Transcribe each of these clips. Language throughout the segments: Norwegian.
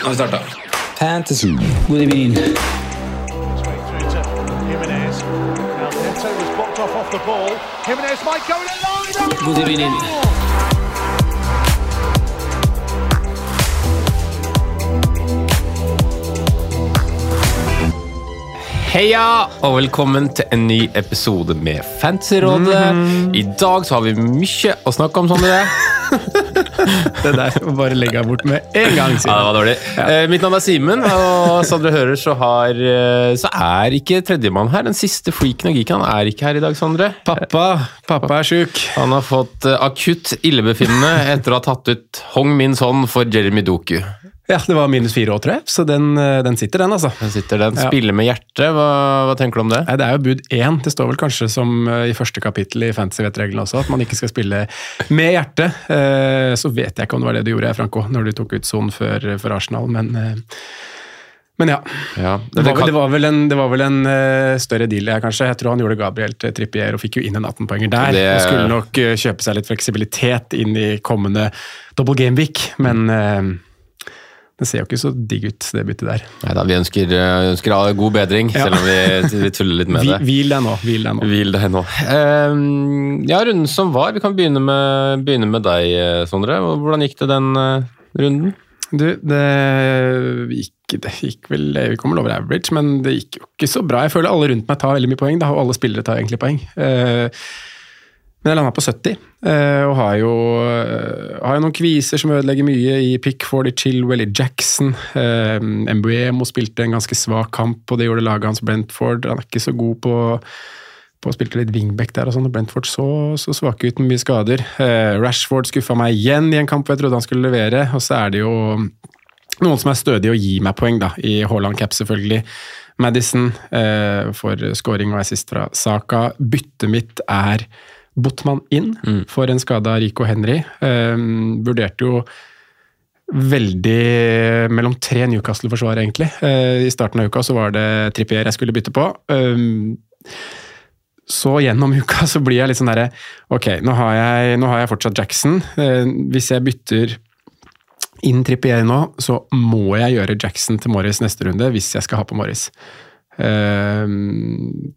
Nå har vi starta. Fantasy. God evening. God evening. Heia, og velkommen til en ny episode med Fantasyrådet. I dag så har vi mye å snakke om, Sondre. Det der bare legge jeg bort med en gang. Siden. Ja, det var dårlig. Eh, mitt navn er Simen, og som dere hører, så, har, eh, så er ikke tredjemann her. Den siste freaken og geeken han er ikke her i dag, Sondre. Pappa, pappa er sjuk. Han har fått eh, akutt illebefinnende etter å ha tatt ut Hong Min Son for Jeremy Doku. Ja, det var minus fire år, tror jeg, så den, eh, den sitter, den, altså. Den sitter den. Ja. Spiller med hjertet. Hva, hva tenker du om det? Nei, Det er jo bud én. Det står vel kanskje som eh, i første kapittel i fantasy-vettreglene også, at man ikke skal spille med hjertet. Eh, Så vet jeg ikke om det var det du gjorde, Franco, når du tok ut sonen før, for Arsenal, men men ja. Ja, Det var, det var vel en, det var vel en større deal, jeg, kanskje. Jeg tror han gjorde Gabriel til Trippier og fikk jo inn en 18-poenger der. Det- Han skulle nok kjøpe seg litt fleksibilitet inn i kommende double game week, men eh, det ser jo ikke så digg ut, det byttet der. Neida, vi ønsker, eh, ønsker god bedring, Ja. selv om vi, vi tuller litt med det. hvil deg nå. Hvil deg nå. Hvil deg nå. Eh, ja, runden som var. Vi kan begynne med, begynne med deg, eh, Sondre. Hvordan gikk det den eh, runden? Du, det gikk, det gikk vel Vi kommer over average, men det gikk jo ikke så bra. Jeg føler alle rundt meg tar veldig mye poeng, da, og alle spillere tar egentlig poeng. Eh, men jeg landa på 70, eh, og har jo, eh, har jo noen kviser som ødelegger mye i Pickford, i Chilwell, i Jackson. Eh, Mbuemo spilte en ganske svak kamp, og det gjorde laget hans Brentford. Han er ikke så god på på spilte litt wingback der, og sånn, og Brentford så, så svake ut med mye skader. Eh, Rashford skuffa meg igjen i en kamp hvor jeg trodde han skulle levere, og så er det jo noen som er stødige og gir meg poeng, da, i Haaland Cap selvfølgelig. Madison eh, for scoring og assist fra Saka. Byttet mitt er Botman inn for en skada Rico Henry. Eh, vurderte jo veldig mellom tre Newcastle-forsvar, egentlig. Eh, I starten av uka så var det Trippier jeg skulle bytte på. Um, så gjennom uka så blir jeg litt sånn derre Ok, nå har jeg, nå har jeg fortsatt Jackson. Eh, hvis jeg bytter inn Trippier nå, så må jeg gjøre Jackson til Morris neste runde hvis jeg skal ha på Morris. Eh,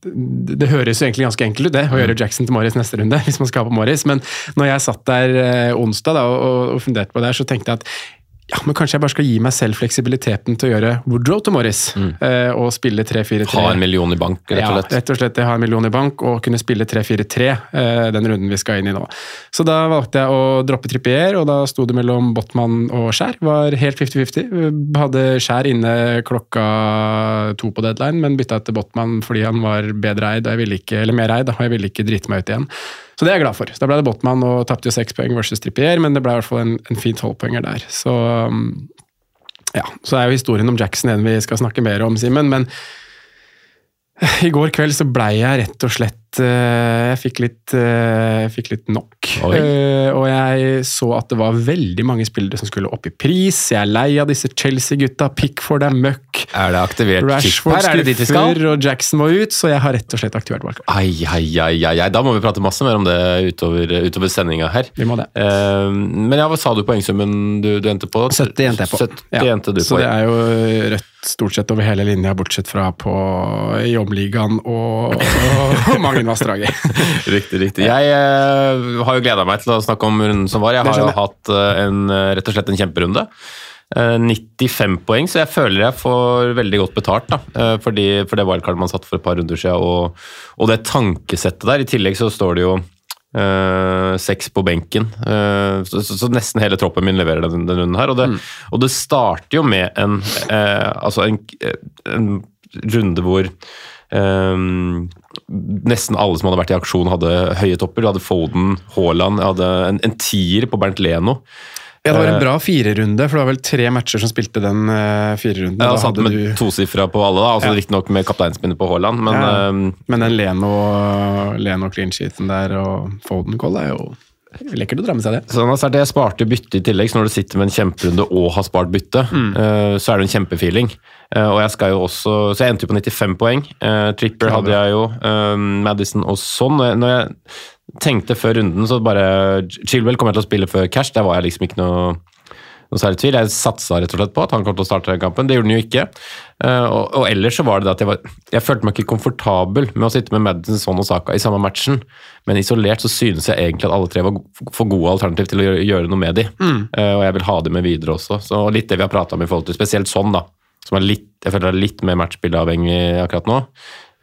det, det høres jo egentlig ganske enkelt ut, det, å gjøre Jackson til Morris neste runde, hvis man skal ha på Morris, men når jeg satt der eh, onsdag da, og, og funderte på det her, så tenkte jeg at ja, men kanskje jeg bare skal gi meg selv fleksibiliteten til å gjøre Woodrow til Morris, eh, og spille 3-4-3. Ha en million i bank, rett og slett. Ja, rett og slett. Jeg har en million i bank og kunne spille 3-4-3 eh, den runden vi skal inn i nå. Så da valgte jeg å droppe Trippier, og da sto det mellom Botman og Skjær. Var helt 50-50. Hadde Skjær inne klokka to på deadline, men bytta til Botman fordi han var bedre eid, og jeg ville ikke, eller mer eid, og jeg ville ikke drite meg ut igjen. Så det er jeg glad for. Da ble det Botman og tapte jo seks poeng versus Trippier, men det ble i hvert fall en, en fin tolvpoenger der. Så um, ja, så er jo historien om Jackson en vi skal snakke mer om, Simen, men i går kveld så blei jeg rett og slett Jeg fikk litt, eh, jeg fikk litt nok. Oi. Eh, og jeg så at det var veldig mange spillere som skulle opp i pris. Jeg er lei av disse Chelsea-gutta. Pickford er møkk. Er det aktivert Rashford her? Er det dit vi skal? skuffer, og Jackson må ut, så jeg har rett og slett aktivert valgkart. Ai, ai, ai, ai. Da må vi prate masse mer om det utover, utover sendinga her. Vi må det. Eh, men ja, hva sa du poengsummen du, du endte på? 70 endte jeg på. 70 Ja, endte du så på. det er jo rødt stort sett over hele linja, bortsett fra på i Omligaen og, og Mangenvassdraget. Riktig, riktig. Jeg uh, har jo gleda meg til å snakke om runden som var. Jeg har jo hatt eh, en, eh, rett og slett en kjemperunde. Eh, 95 poeng, så jeg føler jeg får veldig godt betalt da, eh, fordi, for det wildcardet man satt for et par runder siden, og, og det tankesettet der. I tillegg så står det jo øh, seks på benken, øh, så, så, nesten hele troppen min leverer den, den runden her. Og det, og det starter jo med en, øh, altså en, en runde hvor nesten alle som hadde vært i aksjon, hadde høye topper. Du hadde Foden, Haaland, jeg hadde en, en tier på Bernt Leno. Ja, det var en Eh, bra firerunde, for det var vel tre matcher som spilte den uh, firerunden. Ja, satt med du- tosifra på alle, da, altså Ja. riktignok med kapteinspinnet på Haaland, men Ja. eh, Men den Leno, Leno clean sheeten der og Foden-call er jo lekkert å dra med seg det. Sånn altså, Jeg sparte bytte i tillegg, så når du sitter med en kjemperunde og har spart bytte, Mm. uh, så er det en kjempefeeling. Uh, og jeg skal jo også, Så jeg endte jo på 95 poeng. Uh, Tripper hadde jeg jo, Madison og sånn. Når jeg, tenkte før runden, så bare Chilwell kommer til å spille før cash, der var jeg liksom ikke noe noe særlig tvil. Jeg satsa rett og slett på at han kom til å starte kampen. Det gjorde han jo ikke. Eh, og, og ellers så var det det at jeg, var, jeg følte meg ikke komfortabel med å sitte med Madison, Son og Saka i samme matchen. Men isolert så synes jeg egentlig at alle tre var for gode alternativ til å gjøre, gjøre noe med de. Eh, og jeg vil ha de med videre også. Så litt det vi har prata om i forhold til spesielt sånn, da. Som er litt, jeg føler er litt mer matchbildeavhengig akkurat nå.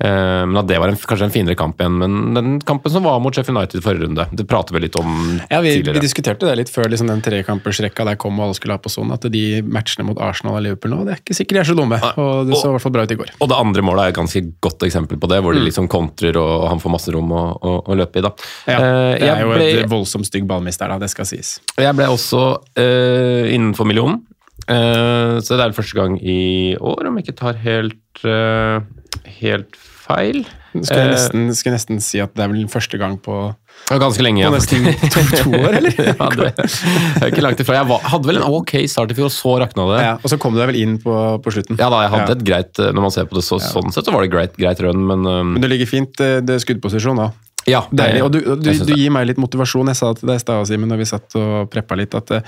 Eh, men at det var en, kanskje en finere kamp. Men den kampen som var mot Sheffield United forrige runde, det prater vi litt om Ja, vi, tidligere. vi diskuterte det litt før liksom den trekampersrekka der kom og alle skulle ha på sånn, at de matchene mot Arsenal og Liverpool nå, det er ikke sikkert de er så dumme. Og det så i hvert fall bra ut i går. Og det andre målet er et ganske godt eksempel på det, hvor de liksom kontrer og han får masse rom å, å, å løpe i. da. Ja, Eh, det er jo ble, et voldsomt stygg ballmist der, da, det skal sies. jeg ble også uh, innenfor millionen, Uh, så det er første gang i år, om jeg ikke tar helt, uh, helt feil. Skal jeg, Eh, nesten, skal jeg nesten si at det er vel første gang på, ganske lenge. på nesten to, to år, eller? ja, det, det er ikke langt ifra. Jeg var, hadde vel en ok start i fjor, og så rakna det. Ja, og så kom du deg vel inn på, på slutten. Ja da, jeg hadde Ja. et greit eh, Når man ser på det så, sånn sett, så var det greit, greit run, men um... Men det ligger fint, det er skuddposisjon da. Ja. Deilig. Og du, du, du gir meg litt motivasjon. Jeg sa til deg i stad, Simen, når vi satt og preppa litt, at det,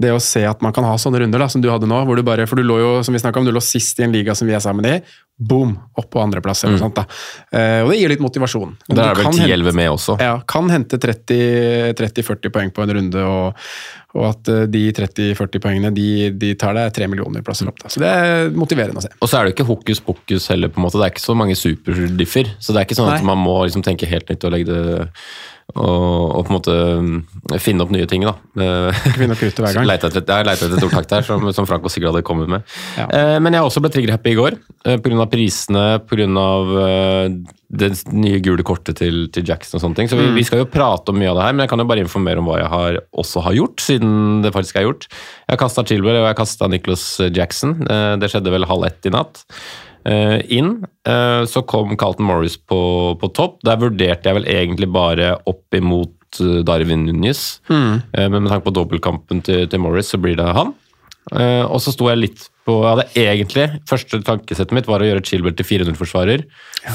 det å se at man kan ha sånne runder da, som du hadde nå, hvor du bare For du lå jo, som vi om, du lå sist i en liga som vi er sammen i. Boom! Opp på andreplass noe sånt. da. Eh, og det gir litt motivasjon. Og Der er vel 10-11 med også. Ja, kan hente 30-40 poeng på en runde, og, og at eh, de 30-40 poengene de, de tar deg tre millioner plasser opp. Da. Så det er motiverende å se. Og så er det ikke hokus pokus heller, på en måte. Det er ikke så mange superdiffer. Så det er ikke sånn at man må liksom tenke helt nytt og legge det og, og på en måte mm, finne opp nye ting, da. Eh, Finne opp kruttet hver gang. Leite etter, jeg leita etter et ordtak der, som, som Franco sikkert hadde kommet med. Ja. Eh, men jeg også ble trigger-happy i går, eh, pga. prisene, pga. Uh, det nye gule kortet til, til Jackson og sånne ting. Så vi, Mm. vi skal jo prate om mye av det her, men jeg kan jo bare informere om hva jeg har, også har gjort, siden det faktisk er gjort. Jeg har kasta Chilwell og jeg kasta Nicholas Jackson. Eh, det skjedde vel halv ett i natt. Eh, inn. Eh, så kom Carlton Morris på, på topp. Der vurderte jeg vel egentlig bare opp imot eh, Darwin Núñez. Eh, men med tanke på dobbeltkampen til, til Morris, så blir det han. Og så sto jeg litt på Jeg hadde egentlig Første tankesettet mitt var å gjøre Chilwell til 400-forsvarer,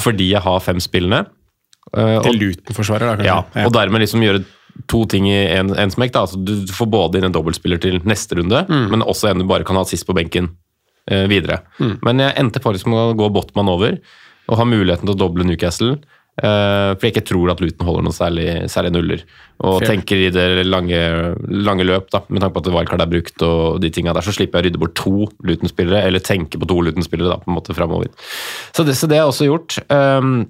fordi jeg har fem spillende. Til Luton-forsvarer, da, kanskje. ja, og dermed liksom gjøre to ting i en, en smekk. da, altså Du får både inn en dobbeltspiller til neste runde, men også en du bare kan ha sist på benken eh, videre. Men jeg endte faktisk med å gå Botman over og ha muligheten til å doble Newcastle. eh, for jeg ikke tror at Luton holder noen særlig, særlig nuller. Og Fair. tenker i det lange, lange løp, da, med tanke på at wildcard er brukt, og de tinga der, så slipper jeg å rydde bort to Luton-spillere, eller tenke på to Luton-spillere da, på en måte fremover. Så det, så det har jeg også gjort. Um,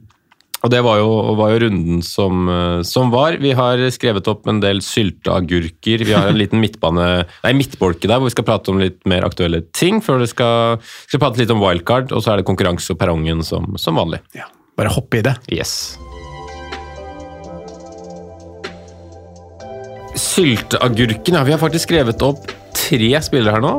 og det var jo, var jo runden som, eh, som var. Vi har skrevet opp en del sylteagurker. Vi har en liten midtbane, nei, midtbolke der hvor vi skal prate om litt mer aktuelle ting. Før vi skal, skal prate litt om wildcard, og så er det konkurranse og perrongen som, som vanlig. Ja, bare hoppe i det. Yes. Sylteagurken, ja. Vi har faktisk skrevet opp tre spillere her nå.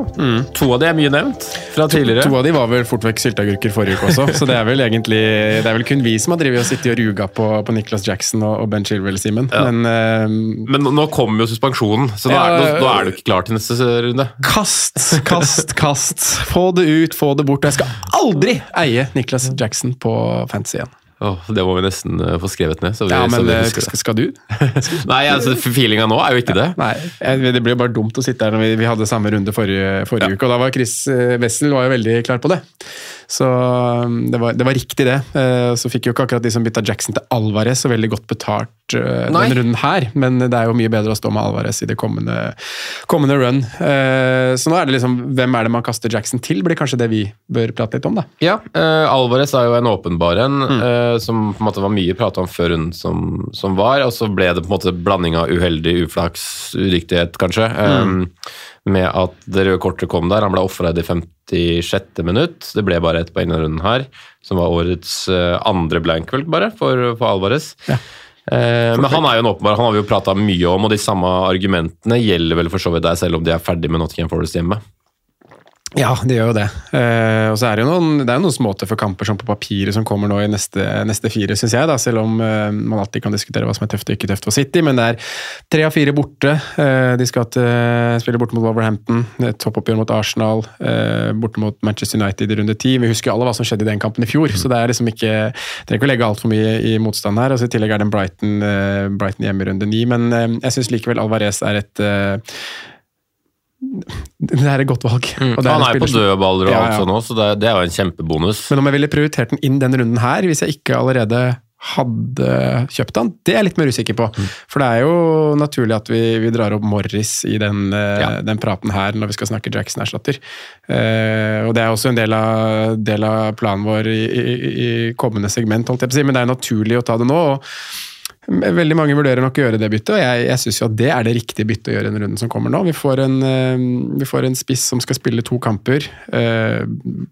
To av de er mye nevnt fra tidligere. To av de var vel fort vekk sylteagurker forrige uke også, så det er vel egentlig Det er vel kun vi som har drevet og sittet og ruga på, på Nicholas Jackson og, og Ben Chilwell, Simen. Men uh, Men nå- kommer jo suspensjonen, så nå er, nå, nå er du ikke klar til neste runde. kast, kast, kast. Få det ut, få det bort. Jeg skal aldri eie Nicholas Jackson på fantasy igjen. Åh, det må vi nesten eh, få skrevet ned. Så vi, Ja, men eh, skal, skal du? Nei, altså, feelinga nå er jo ikke det. Nei, det blir jo bare dumt å sitte her når vi, vi hadde samme runde forrige, forrige uke, og da var Chris eh, Wessel var jo veldig klar på det. Så um, det var, det var riktig, det. Eh, Så fikk jo ikke akkurat de som bytta Jackson til Alvarez så veldig godt betalt eh, Nei. denne runden her, men det er jo mye bedre å stå med Alvarez i det kommende, kommende run. Eh, Så nå er det liksom hvem er det man kaster Jackson til, blir kanskje det vi bør prate litt om, da. Ja, eh, Alvarez er jo en åpenbar en, eh, som på en måte var mye prata om før runden som, som var, og så ble det på en måte blanding av uheldig uflaks, uriktighet kanskje, eh, med at det røde kortet kom der. Han ble ofra i det 56. minutt. Det ble bare ett på denne runden her, som var årets uh, andre blank, vel, bare, for, for Alvarez. Eh, men han er jo en åpenbar, han har vi jo prata mye om, og de samme argumentene gjelder vel for så vidt der, selv om de er ferdig med Nottingham Forest hjemme. Ja, det gjør jo det. Uh, og så er det jo noen, det er noen småtøffe kamper som på papiret som kommer nå i neste, neste fire, syns jeg. da, Selv om uh, man alltid kan diskutere hva som er tøft og ikke tøft for City. Men det er tre av fire borte. Uh, de skal spille borte mot Wolverhampton, et toppoppgjør mot Arsenal, borte mot Manchester United i runde ti. Vi husker jo alle hva som skjedde i den kampen i fjor, så det er liksom ikke trenger ikke å legge altfor mye i motstand her. og så I tillegg er det en Brighton, Brighton hjemme i runde ni. Men jeg syns likevel Alvarez er et det er et godt valg. Og det Han er jo på dødballer og Ja, alt ja. sånn òg, så det, det er jo en kjempebonus. Men om jeg ville prioritert den inn den runden her, hvis jeg ikke allerede hadde kjøpt den, det er jeg litt mer usikker på. Mm. For det er jo naturlig at vi, vi drar opp Morris i den, ja. den praten her når vi skal snakke Jackson-erstatter. Eh, og det er også en del av, del av planen vår i, i, i kommende segment, holdt jeg på å si, men det er naturlig å ta det nå. og Veldig mange vurderer nok å gjøre det byttet, og jeg, jeg syns jo at det er det riktige byttet å gjøre i den runden som kommer nå. Vi får en, eh, vi får en spiss som skal spille to kamper. eh,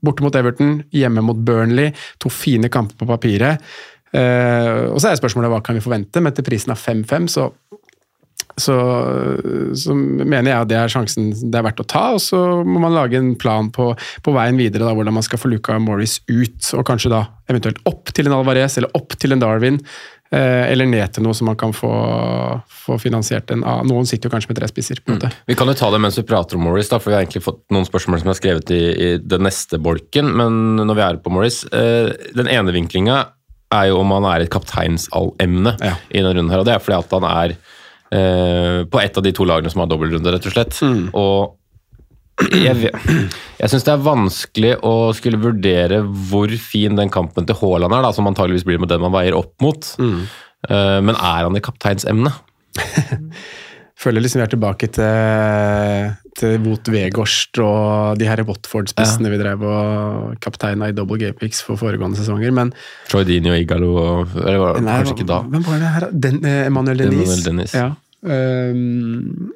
Borte mot Everton, hjemme mot Burnley. To fine kamper på papiret. Eh, og så er spørsmålet hva kan vi forvente, men til prisen av 5-5 så så, så mener jeg at det er sjansen det er verdt å ta, og så må man lage en plan på, på veien videre, da, hvordan man skal få Luca Morris ut, og kanskje da eventuelt opp til en Alvarez eller opp til en Darwin. Eh, eller ned til noe som man kan få, få finansiert en av. Noen sitter jo kanskje med tre spisser. på en måte. Vi kan jo ta det mens vi prater om Morris, da, for vi har egentlig fått noen spørsmål som er skrevet i, i den neste bolken. Men når vi er på Morris eh, Den ene vinklinga er jo om han er et kapteinsallemne Ja. i denne runden her, og det er fordi at han er eh, på ett av de to lagene som har dobbeltrunde, rett og slett. Og jeg, jeg syns det er vanskelig å skulle vurdere hvor fin den kampen til Haaland er, da, som antageligvis blir med den man veier opp mot. Mm. men er han i kapteinsemne? Føler liksom vi er tilbake til, til Wot Wegårdst og de her Watford-spissene vi drev og kapteina i double gamepics for foregående sesonger, men Troy Dini og Igalo og eller, var Nei, Kanskje ikke da. Hvem var det her? Den, eh, Emmanuel Denise. Emmanuel Dennis. Ja. Ehm,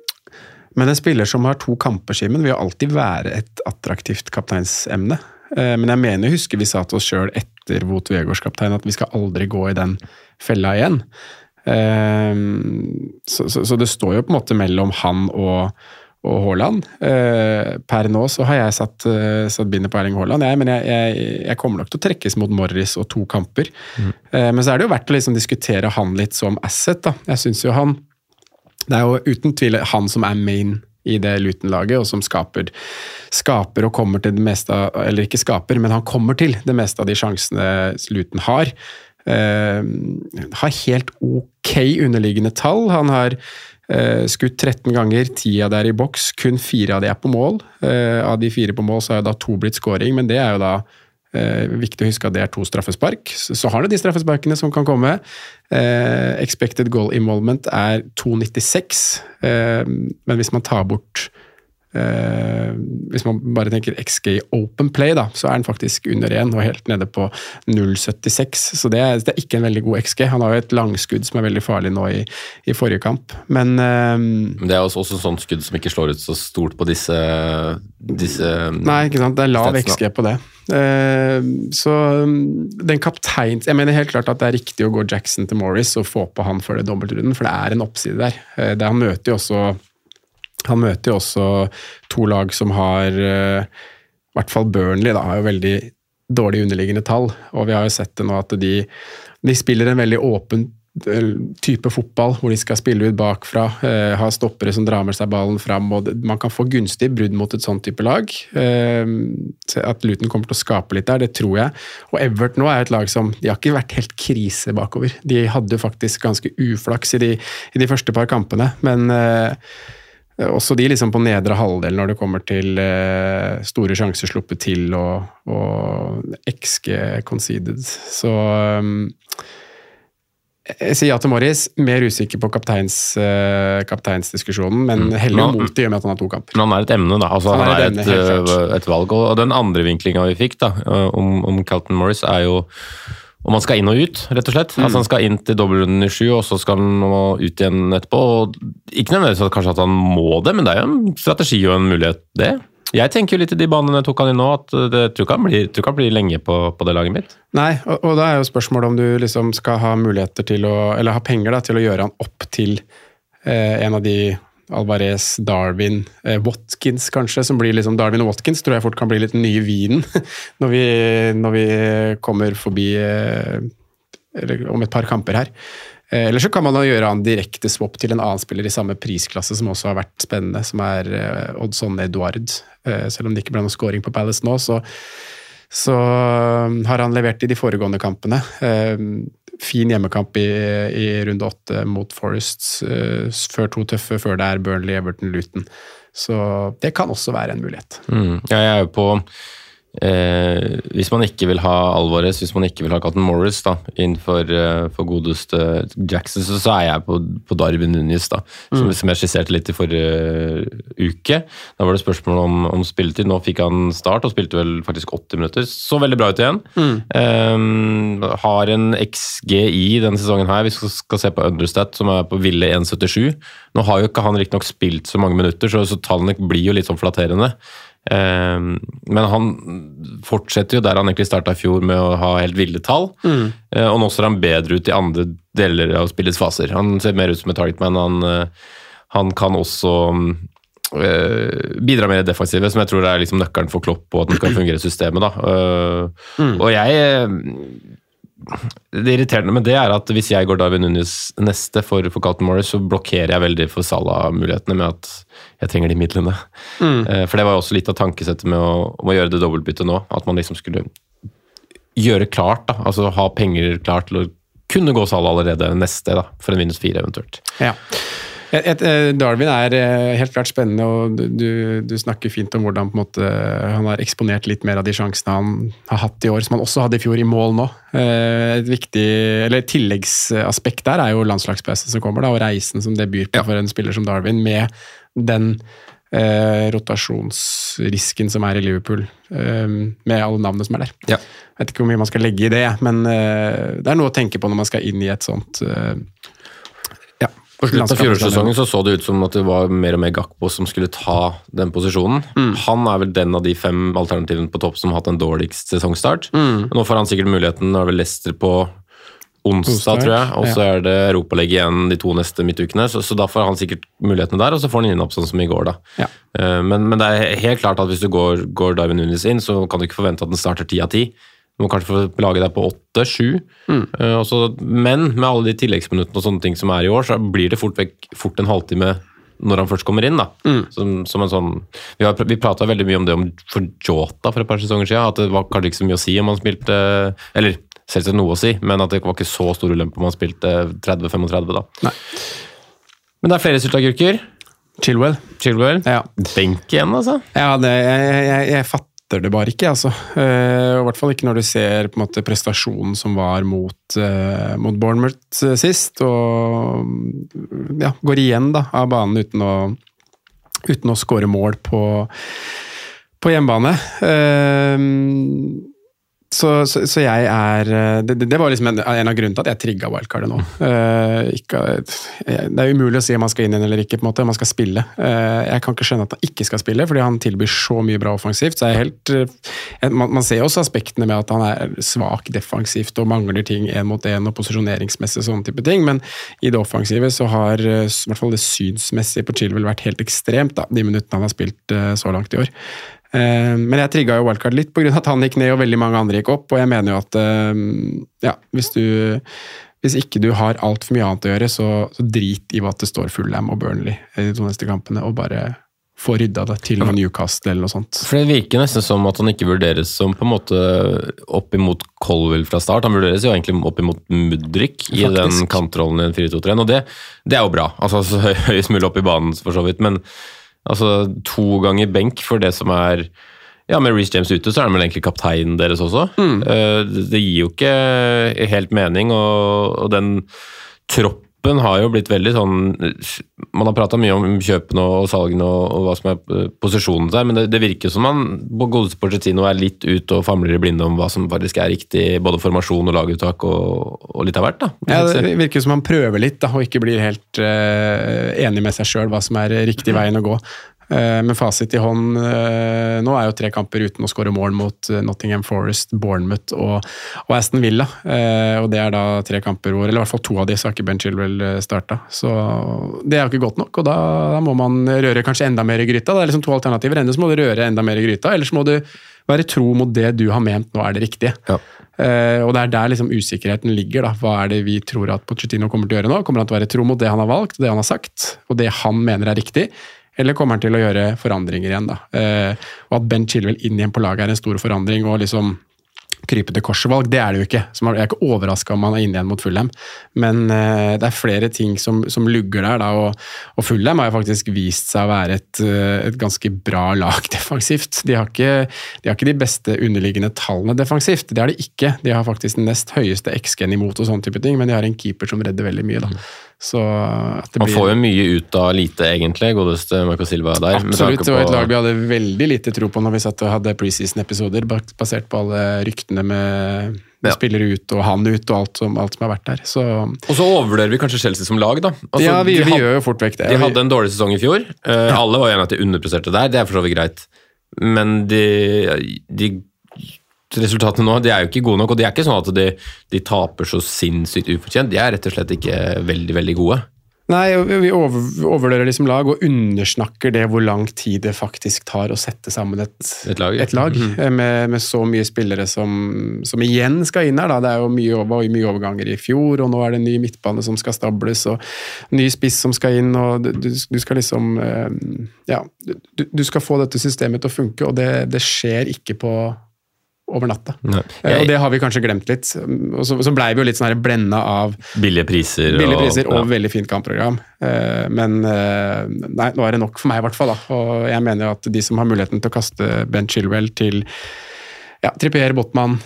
men en spiller som har to kamper, Simen, vil alltid være et attraktivt kapteinsemne. Eh, men jeg mener, jeg husker vi sa til oss sjøl etter Vot Weghorst kaptein at vi skal aldri gå i den fella igjen. Ehm, så, så, så det står jo på en måte mellom han og og Haaland. Eh, per nå så har jeg satt, eh, satt bindet på Erling Haaland, jeg, men jeg, jeg, jeg kommer nok til å trekkes mot Morris og to kamper. Mm. men så er det jo verdt å liksom diskutere han litt som asset. da. Jeg synes jo han Det er jo uten tvil han som er main i det Luton-laget, og som skaper, skaper og kommer til det meste av Eller ikke skaper, men han kommer til det meste av de sjansene Luton har. Uh, har helt ok underliggende tall. Han har uh, skutt 13 ganger, 10 av det er i boks, kun fire av de er på mål. Uh, av de fire på mål så har jo da to blitt scoring, men det er jo da eh, viktig å huske at det er to straffespark. Så, så har det de straffesparkene som kan komme. Eh, expected goal involvement er 2,96, eh, men hvis man tar bort Eh, hvis man bare tenker XG Open Play, da, så er han faktisk under 1 og helt nede på 0,76. Så det er, det er ikke en veldig god XG. Han har jo et langskudd som er veldig farlig nå i, i forrige kamp. Men eh, Men det er også, også sånt skudd som ikke slår ut så stort på disse, disse Nei, ikke sant. Det er lav XG på det. Eh, så um, den kaptein Jeg mener helt klart at det er riktig å gå Jackson til Morris og få på han for det dobbeltrunden, for det er en oppside der. Eh, det han møter jo også han møter jo også to lag som har eh, I hvert fall Burnley da, har jo veldig dårlig underliggende tall, og vi har jo sett det nå at de, de spiller en veldig åpen type fotball hvor de skal spille ut bakfra, eh, ha stoppere som drar med seg ballen fram. og Man kan få gunstig brudd mot et sånn type lag. Eh, at Luton kommer til å skape litt der, det tror jeg. Og Everton nå er et lag som De har ikke vært helt krise bakover. De hadde jo faktisk ganske uflaks i de, i de første par kampene, men eh, også de liksom på nedre halvdel når det kommer til eh, store sjanser sluppet til og, og XG conceded. Så um, jeg sier ja til Morris. Mer usikker på kapteins, kapteinsdiskusjonen, men mm. heller mot det i og med at han har to kamper. Men han er et emne, da. Altså, Han han, er et et, emne, øh, et valg. Og den andre vinklinga vi fikk da, om, om Calton Morris, er jo om han skal inn og ut, rett og slett. Mm. Altså Han skal inn til dobbeltrunden i sju, og så skal han ut igjen etterpå. Og ikke nødvendigvis at kanskje at han må det, men det er jo en strategi og en mulighet, det. Jeg tenker jo litt i de banene jeg tok han inn nå, at øh, det tror ikke han blir, tror ikke han blir lenge på, på det laget mitt. Nei, og, og da er jo spørsmålet om du liksom skal ha muligheter til å Eller ha penger da, til å gjøre han opp til eh, en av de Alvarez, Darwin, eh, Watkins kanskje, som blir liksom Darwin og Watkins tror jeg fort kan bli litt den nye vinen når vi, når vi kommer forbi eh, eller om et par kamper her. Eh, Eller så kan man da gjøre en direkte swap til en annen spiller i samme prisklasse som også har vært spennende, som er eh, Oddson Eduard. Eh, Selv om det ikke ble noe scoring på Palace nå, så, så um, har han levert i de foregående kampene. Eh, Fin hjemmekamp i, i runde åtte mot Forest, eh, før to tøffe, før det er Burnley, Everton, Luton. Så det kan også være en mulighet. Mm. Ja, jeg er jo på eh, Hvis man ikke vil ha Alvarez, hvis man ikke vil ha Cotton Morris da, innenfor eh, for godeste Jackson, så, så er jeg på, på Darwin Nunes, da, som, som jeg skisserte litt i forrige uke. Da var det spørsmål om, om spilletid. Nå fikk han start og spilte vel faktisk 80 minutter. Så veldig bra ut igjen. Eh, har en XGI denne sesongen her, vi skal, skal se på Understat, som er på ville 1,77. Nå har jo ikke han riktignok spilt så mange minutter, så, så tallene blir jo litt sånn flatterende. Eh, men han fortsetter jo der han egentlig starta i fjor med å ha helt ville tall. Mm. og nå ser han bedre ut i andre deler av spillets faser. Han ser mer ut som en targetman. Han, eh, han kan også eh, bidra mer i defensivet, som jeg tror er liksom nøkkelen for Klopp og at den skal fungere i systemet. Da. Mm. Og jeg eh, det irriterende med det er at hvis jeg går Darwin Nunes neste for, for Carlton Morris, så blokkerer jeg veldig for Salah-mulighetene med at jeg trenger de midlene. Mm. For det var jo også litt av tankesettet med å, å gjøre det dobbeltbyttet nå. At man liksom skulle gjøre klart, da. Altså ha penger klart til å kunne gå Salah allerede neste, da. For en minus fire eventuelt. Ja. Et, et, eh, Darwin er eh, helt klart spennende, og du- du, snakker fint om hvordan måte, han har eksponert litt mer av de sjansene han har hatt i år, som han også hadde i fjor, i mål nå. Eh, Et viktig, eller et tilleggsaspekt der er jo landslagspausen som kommer, da, og reisen som det byr på for en spiller som Darwin, med den eh, rotasjonsrisken som er i Liverpool, eh, med alle navnene som er der. Ja. Jeg vet ikke hvor mye man skal legge i det, men eh, det er noe å tenke på når man skal inn i et sånt eh, ja, På slutten av fjorårssesongen så, så det ut som at det var mer og mer Gakpo som skulle ta den posisjonen. Han er vel den av de fem alternativene på topp som har hatt en dårligst sesongstart. Nå får han sikkert muligheten, nå er vel Leicester på onsdag, Onsdag, tror jeg, og så er det Europaliga igjen de to neste midtukene, så, så da får han sikkert mulighetene der, og så får han inn opp sånn som i går, da. Ja. Eh, Men, men det er helt klart at hvis du går, går Darwin Nunes inn, så kan du ikke forvente at den starter ti av ti. Du må kanskje få lage deg på åtte, sju. Og så- Men med alle de tilleggsminuttene og sånne ting som er i år, så blir det fort, vekk, fort en halvtime når han først kommer inn. da. Som, som en sånn, Vi, har, vi prata veldig mye om det om for Jota for et par sesonger siden, at det var kanskje ikke så mye å si om han spilte Eller selvsagt noe å si, men at det var ikke så stor ulempe om han spilte 30-35. da. Nei. Men det er flere sylteagurker. Chilwell. Chilwell. Ja. Benk igjen, altså. Ja, det, jeg, jeg, jeg fatter det bare ikke, altså. Eh, og I hvert fall ikke når du ser på en måte prestasjonen som var mot, eh, mot Bournemouth eh, sist, og ja, går igjen da, av banen uten å, uten å skåre mål på, på hjemmebane. Eh, så, så, så jeg er eh, Det, det var liksom en, en av grunnene til at jeg trigga wildcardet nå. Uh, ikke, det er umulig å si om han skal inn igjen eller ikke, på en måte, om han skal spille. Uh, jeg kan ikke skjønne at han ikke skal spille, fordi han tilbyr så mye bra offensivt. så jeg er helt, eh, man, man ser også aspektene med at han er svak defensivt og mangler ting én mot én og posisjoneringsmessig sånne type ting, men i det offensive så har eh, i hvert fall det synsmessige på Chilwell vært helt ekstremt, da, de minuttene han har spilt uh, så langt i år. Eh, Men jeg trigga jo wildcard litt pga. at han gikk ned og veldig mange andre gikk opp, og jeg mener jo at eh, ja, hvis du hvis ikke du har altfor mye annet å gjøre, så, så drit i hva det står Fullham og Burnley i de to neste kampene, og bare få rydda det til med Newcastle eller noe sånt. For Det virker nesten som at han ikke vurderes som på en måte opp imot Colwell fra start. Han vurderes jo egentlig opp imot Mudrik i den kantrollen i en 4-2-3, og det, det er jo bra. Altså så Høyest mulig opp i banen, for så vidt, men altså to ganger benk for det som er ja, Med Reece James ute, så er han vel egentlig kapteinen deres også. Mm. det, det gir jo ikke helt mening, og den troppen har jo blitt veldig sånn Man har prata mye om kjøpene og salgene og, og hva som er eh, posisjonen der, men det, det virker som man på godeste Pochettino er litt ute og famler i blinde om hva som faktisk er riktig, både formasjon og laguttak og, og litt av hvert. da. Ja, det virker som man prøver litt, da, og ikke blir helt uh, enig med seg sjøl hva som er riktig veien å gå. Eh, med fasit i hånd eh, Nå er jo tre kamper uten å skåre mål mot eh, Nottingham Forest, Bournemouth og, og Aston Villa. Og det er da tre kamper hvor Eller i hvert fall to av de, så har ikke Ben Chilwell starta. Så det er jo ikke godt nok, og da, da må man røre kanskje enda mer i gryta. Det er liksom to alternativer. Enten så må du røre enda mer i gryta, eller så må du være tro mot det du har ment nå er det riktige. Ja. Uh, og det er der liksom usikkerheten ligger. da. Hva er det vi tror at Pochettino kommer til å gjøre nå? Kommer han til å være tro mot det han har valgt, det han har sagt, og det han mener er riktig? Eller kommer han til å gjøre forandringer igjen? da? Eh, og at Ben Chilwell inn igjen på laget er en stor forandring, og liksom krype til korset-valg, det er det jo ikke. Så man- jeg er ikke overraska om han er inne igjen mot Fulham, men uh, det er flere ting som, som lugger der. da, og, og Fulham har jo faktisk vist seg å være et, eh, et ganske bra lag defensivt. De har, ikke, de har ikke de beste underliggende tallene defensivt, det har de ikke. De har faktisk den nest høyeste XG-en imot og sånne type ting, men de har en keeper som redder veldig mye. da. Så at det Man får jo mye ut av lite, egentlig, godeste Marco Silva der. Absolutt, det var et lag vi hadde veldig lite tro på når vi satt og hadde preseason-episoder, basert på alle ryktene med, med Ja. spillere ut og han ut og alt som, alt som har vært der. Så Og så overvurderer vi kanskje Chelsea som lag, da. Altså, ja, vi, vi had- gjør jo fort vekk det. De hadde en dårlig sesong i fjor. Eh, Alle var enige at de underpresterte der, det er for så vidt greit. Men de, de resultatene nå de er jo ikke gode nok, og de er ikke sånn at de, de taper så sinnssykt ufortjent. De er rett og slett ikke veldig, veldig gode. Nei, vi over, overvurderer de lag og undersnakker det hvor lang tid det faktisk tar å sette sammen et, Et lag, ja. et lag mm -hmm. med, med så mye spillere som, som igjen skal inn her. Da. Det er jo mye, var mye overganger i fjor, og nå er det en ny midtbane som skal stables, og ny spiss som skal inn, og du, du du skal liksom eh, Ja, du, du skal få dette systemet til å funke, og det, det skjer ikke på over natta. Nei. Eh, Og det har vi kanskje glemt litt. Og så, så blei vi jo litt sånn blenda av Billige priser. Billige priser og ja. veldig fint kampprogram. Eh, Men eh, nei, nå er det nok for meg, i hvert fall. Da. Og jeg mener jo at de som har muligheten til å kaste Ben Chilwell til ja, Trippier, Botman,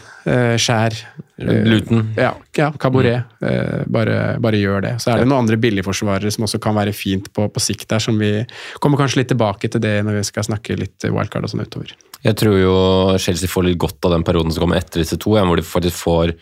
Skjær eh, Luton. Ja, ja Cabaret. eh, Bare, bare gjør det. Så er det noen andre billigforsvarere som også kan være fint på, på sikt der, som vi kommer kanskje litt tilbake til det når vi skal snakke litt wildcard og sånn utover. Jeg tror jo Chelsea får litt godt av den perioden som kommer etter disse to, hvor de faktisk får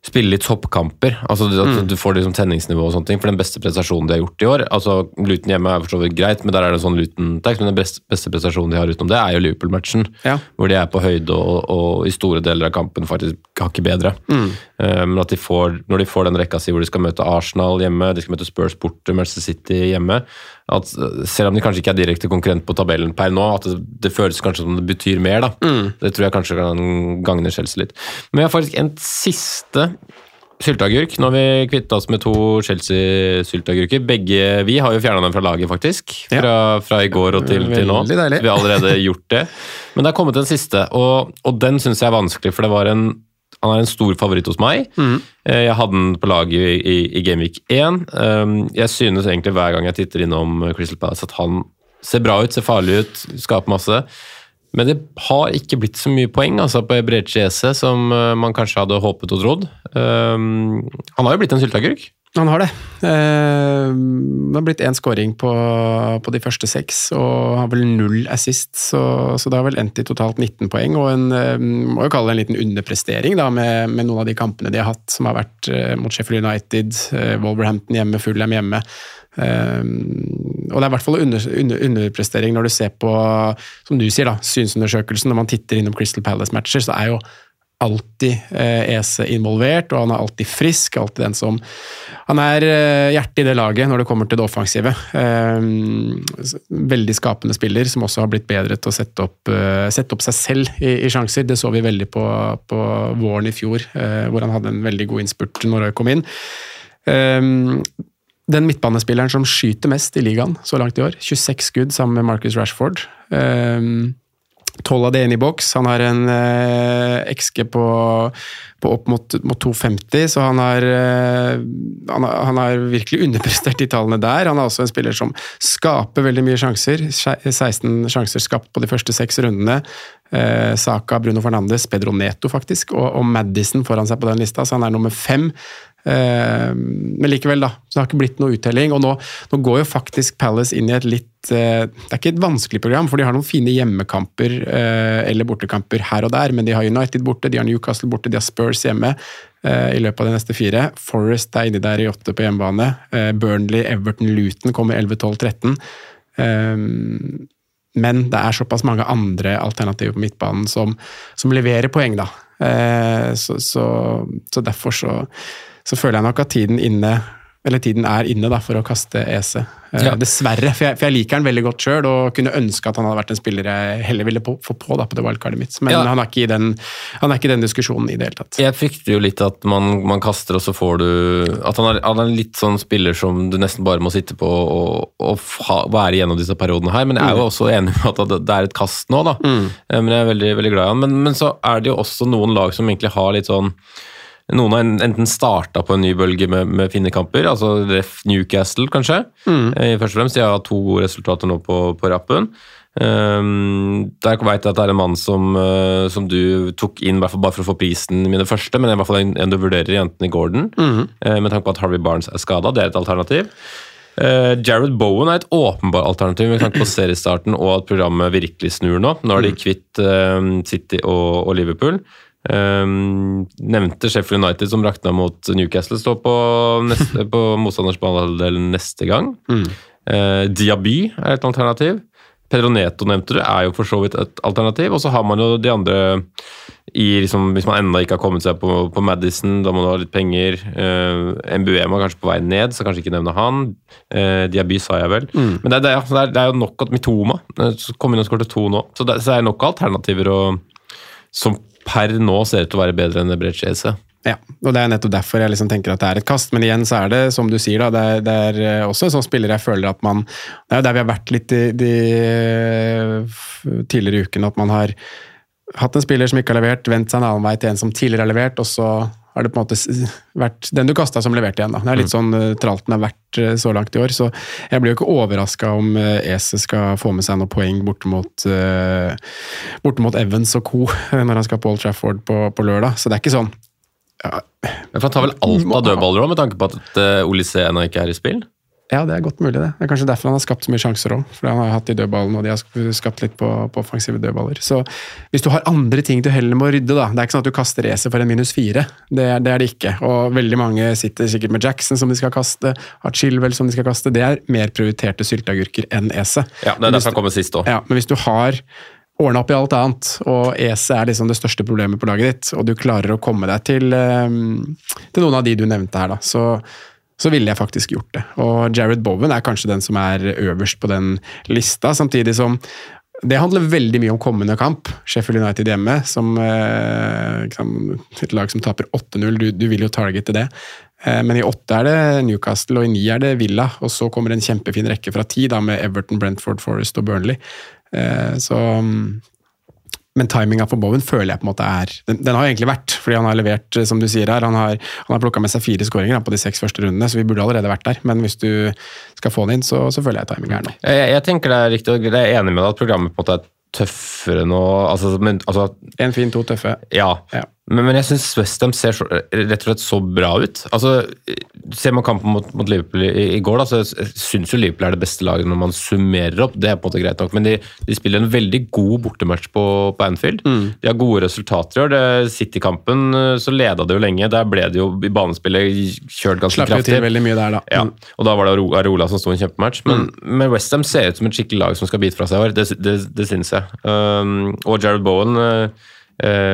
spille litt toppkamper. Altså at Mm. Du får liksom tenningsnivå og sånne ting. For den beste prestasjonen de har gjort i år altså Luton hjemme er for greit, men der er det sånn Luton-tax. Men den beste, beste prestasjonen de har utenom det, er jo Liverpool-matchen. Ja. Hvor de er på høyde og, og i store deler av kampen faktisk hakket bedre. Mm. Eh, Men at de får, når de får den rekka si hvor de skal møte Arsenal hjemme, de skal møte Spurs borte, Manchester City hjemme at Selv om de kanskje ikke er direkte konkurrent på tabellen per nå, at det, det føles kanskje som det betyr mer. da. Det tror jeg kanskje kan gagne Chelsea litt. Men vi har faktisk en siste sylteagurk. Nå har vi kvitta oss med to Chelsea-sylteagurker. Begge vi har jo fjerna dem fra laget, faktisk. Fra, fra i går og til, til nå. Deilig. Vi har allerede gjort det. Men det har kommet en siste, og, og den syns jeg er vanskelig, for det var en han er en stor favoritt hos meg. Mm. Jeg hadde den på laget i, i, i Gameweek 1. Um, Jeg synes egentlig hver gang jeg titter innom Crystal Palace at han ser bra ut, ser farlig ut, skaper masse. Men det har ikke blitt så mye poeng altså på Ebreche som eh, man kanskje hadde håpet og trodd. Um, han har jo blitt en sylteagurk. Han har det. Eh, det har blitt én scoring på, på de første seks, og har vel null assist, så, så det har vel endt i totalt 19 poeng. Og en eh, må jo kalle det en liten underprestering da, med, med noen av de kampene de har hatt, som har vært eh, mot Sheffield United, Wolverhampton hjemme, Fulham hjemme. Og det er i hvert fall under, under, underprestering når du ser på, som du sier, da, synsundersøkelsen. Når man titter innom Crystal Palace-matcher, så er jo alltid eh, Ese involvert, og han er alltid frisk. alltid den som Han er eh, hjertet i det laget når det kommer til det offensive. Eh, veldig skapende spiller, som også har blitt bedre til å sette opp, eh, sette opp seg selv i, i, sjanser. Det så vi veldig på, på våren i fjor, eh, hvor han hadde en veldig god innspurt når Roy kom inn. Eh, den midtbanespilleren som skyter mest i ligaen så langt i år, 26 skudd sammen med Marcus Rashford. Um, Tolv av det inn i boks. Han har en eh, XG på, på, opp mot, mot 2,50, så han har, eh, han har, han, har, virkelig underprestert de tallene der. Han er også en spiller som skaper veldig mye sjanser. 16 sjanser skapt på de første seks rundene. Eh, Saka, Bruno Fernandes, Pedro Neto faktisk, og, og Madison foran seg på den lista, så han er nummer fem. Eh, men likevel, da. Så det har ikke blitt noe uttelling. Og nå, nå går jo faktisk Palace inn i et litt eh, Det er ikke et vanskelig program, for de har noen fine hjemmekamper eh, eller bortekamper her og der, men de har United borte, de har Newcastle borte, de har Spurs hjemme i løpet av de neste fire. Forest er inni der i åtte på hjemmebane. Burnley, Everton, Luton kommer 11, 12, 13. Men det er såpass mange andre alternativer på midtbanen som, som leverer poeng, da. Så, så, så derfor så så føler jeg nok at tiden inne eller tiden er inne da, for å kaste Ese. Eh, ja. Dessverre, for jeg, for jeg, liker han veldig godt sjøl og kunne ønske at han hadde vært en spiller jeg heller ville på, få på da, på det wildcardet mitt. Men ja. han, er ikke i den, han er ikke i den diskusjonen i det hele tatt. Jeg frykter jo litt at man, man kaster, og så får du At han er, han er, litt sånn spiller som du nesten bare må sitte på og, og ha, være gjennom disse periodene her. Men jeg er jo mm. også enig med at det er et kast nå, da. Mm. Eh, men jeg er veldig, veldig glad i han. Men, men så er det jo også noen lag som egentlig har litt sånn noen har enten starta på en ny bølge med, med finnekamper, altså Ref Newcastle kanskje. Mm. Eh, først og fremst, De har to gode resultater nå på, på rappen. Um, der veit jeg at det er en mann som, uh, som du tok inn bare for å få prisen min første, men i hvert fall en, en du vurderer i Gordon, mm. uh, med tanke på at Harvey Barnes er skada. Det er et alternativ. Uh, Jared Bowen er et åpenbart alternativ med tanke på seriestarten og at programmet virkelig snur nå. Nå er de kvitt kvitt City og, og Liverpool. Um, nevnte Sheffield United som rakna mot Newcastle, står på, neste, på motstanders banehalvdel neste gang. Mm. Uh, Diaby er et alternativ. Pedro Neto nevnte du, er jo for så vidt et alternativ. Og så har man jo de andre i liksom, Hvis man ennå ikke har kommet seg på, på Madison, da må du ha litt penger. Uh, MBUM er kanskje på vei ned, så kanskje ikke nevne han. Uh, Diaby sa jeg vel. Mm. Men det, det, er, det, er, jo nok at Mitoma kom inn og skåret to nå. Så det, så det er nok alternativer og, som per nå ser ut til å være bedre enn Brecese. Ja, og det er nettopp derfor jeg liksom tenker at det er et kast. Men igjen så er det, som du sier, da, det er, det er eh, også en sånn spiller jeg føler at man Det er jo der vi har vært litt de, de tidligere ukene, at man har hatt en spiller som ikke har levert, vendt seg en annen vei til en som tidligere har levert, og så har det på en måte vært den du kasta som leverte igjen. Da. Det er litt mm. sånn uh, tralten har vært uh, så langt i år, så jeg blir jo ikke overraska om uh, Ese skal få med seg noen poeng borte mot, borte mot Evans og co. når han skal på Old Trafford på, på lørdag. Så det er ikke sånn ja. Men Han tar vel alt av dødballer òg, med tanke på at Olise ennå ikke er i spill? Ja, det er godt mulig, det. Det er kanskje derfor han har skapt så mye sjanser òg. For han har hatt de dødballene, og de har skapt litt på, på, offensive dødballer. Så hvis du har andre ting du heller må rydde, da Det er ikke sånn at du kaster racet for en minus fire. Det, det, er det ikke. Og veldig mange sitter sikkert med Jackson som de skal kaste, har Chilwell som de skal kaste. Det er mer prioriterte sylteagurker enn Ese. Ja, det er derfor han kommer sist òg. Ja, men hvis du har ordna opp i alt annet, og Ese er liksom det største problemet på laget ditt, og du klarer å komme deg til, um, til noen av de du nevnte her, da, så så ville jeg faktisk gjort det. Og Jared Bowen er kanskje den som er øverst på den lista, samtidig som det handler veldig mye om kommende kamp. Sheffield United hjemme, som eh, et lag som taper 8-0. Du, du, vil jo targete det. Eh, men i åtte er det Newcastle, og i ni er det Villa. Og så kommer en kjempefin rekke fra ti, da, med Everton, Brentford, Forest og Burnley. Eh, så men timinga for Bowen føler jeg på en måte er den, den, har egentlig vært, fordi han har levert, eh, som du sier her. Han har, han har plukka med seg fire skåringer på de seks første rundene, så vi burde allerede vært der. Men hvis du skal få den inn, så, så føler jeg timinga er nå. Jeg, jeg, tenker det er riktig, og jeg er enig med deg at programmet på en måte er tøffere nå. Altså, men, altså, en fin, to tøffe. Ja. ja. Men, men, jeg syns Westham ser så, rett og slett så bra ut. Altså, Ser man kampen mot, mot Liverpool i, i, går, da, så syns jo Liverpool er det beste laget når man summerer opp. Det er på en måte greit nok, men de, de spiller en veldig god bortematch på, på Anfield. Mm. De har gode resultater i år. City-kampen så leda det jo lenge. Der ble det jo i banespillet kjørt ganske Slapp kraftig. Slapp til veldig mye der, da. Ja. Mm. Og da var det Arola som sto en kjempematch. Men, mm. men Westham ser ut som et skikkelig lag som skal bite fra seg i år. Det, det, det syns jeg. Um, og Jared Bowen uh,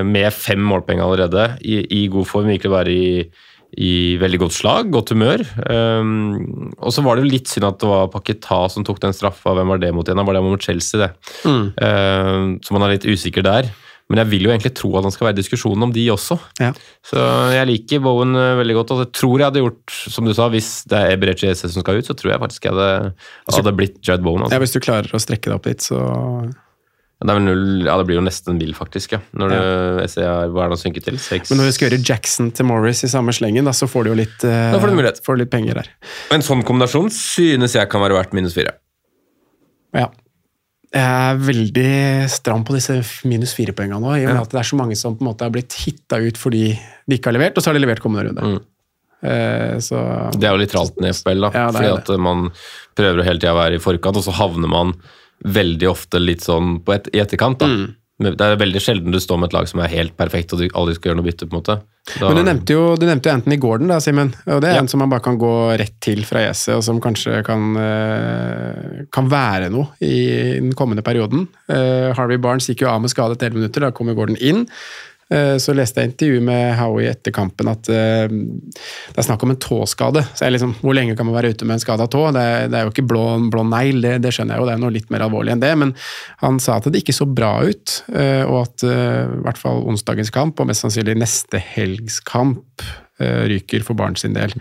med fem målpoeng allerede, i, i god form, virkelig være i, i veldig godt slag, godt humør. Um, og så var det jo litt synd at det var Paketa som tok den straffa. Hvem var det mot igjen? Var det mot Chelsea, det? Mm. Um, så man er litt usikker der. Men jeg vil jo egentlig tro at han skal være i diskusjonen om de også. Ja. Så jeg liker Bowen uh, veldig godt. Og jeg tror jeg hadde gjort, som du sa, hvis det er Eberechi Esse som skal ut, så tror jeg faktisk jeg hadde, hadde blitt Judd Bowen. Ja, Altså. hvis du klarer å strekke deg opp litt, så Det, null, ja, det blir jo nesten vill, faktisk. Ja. Når det, Esse er, hva er det å synke til? Seks? Men når vi skal gjøre Jackson til Morris i samme slengen, da, så får du jo litt, eh, Da får du mulighet. får litt penger der. En sånn kombinasjon synes jeg kan være verdt minus fire. Ja. Jeg er veldig stram på disse minus fire-poengene nå, i og med Ja. at det er så mange som på en måte har blitt hitta ut fordi de ikke har levert, og så har de levert kommende runde. Mm. Eh, så Det er jo litt tralten i FBL, da. Ja, det fordi at man prøver å hele tida være i forkant, og så havner man veldig ofte litt sånn på et, i etterkant. da. Mm. Det er veldig sjelden du står med et lag som er helt perfekt, og du aldri skal gjøre noe bytte. på en måte. Da, Men du nevnte, jo, du nevnte Anthony Gordon, da, Simen. Og det er Ja. en som man bare kan gå rett til fra Jesse og som kanskje kan, eh, kan være noe i den kommende perioden. Eh, Harvey Barnes gikk jo av med skade etter 11 minutter, da kommer Gordon inn. Eh, Så leste jeg intervju med Howie etter kampen at eh, det er snakk om en tåskade. Så jeg liksom, Hvor lenge kan man være ute med en skada tå? Det er, det er jo ikke blå, blå negl, det, det skjønner jeg jo, det er noe litt mer alvorlig enn det. Men han sa at det ikke så bra ut, eh, og at i hvert fall onsdagens kamp, og mest sannsynlig neste helgs kamp, ryker for barn sin del.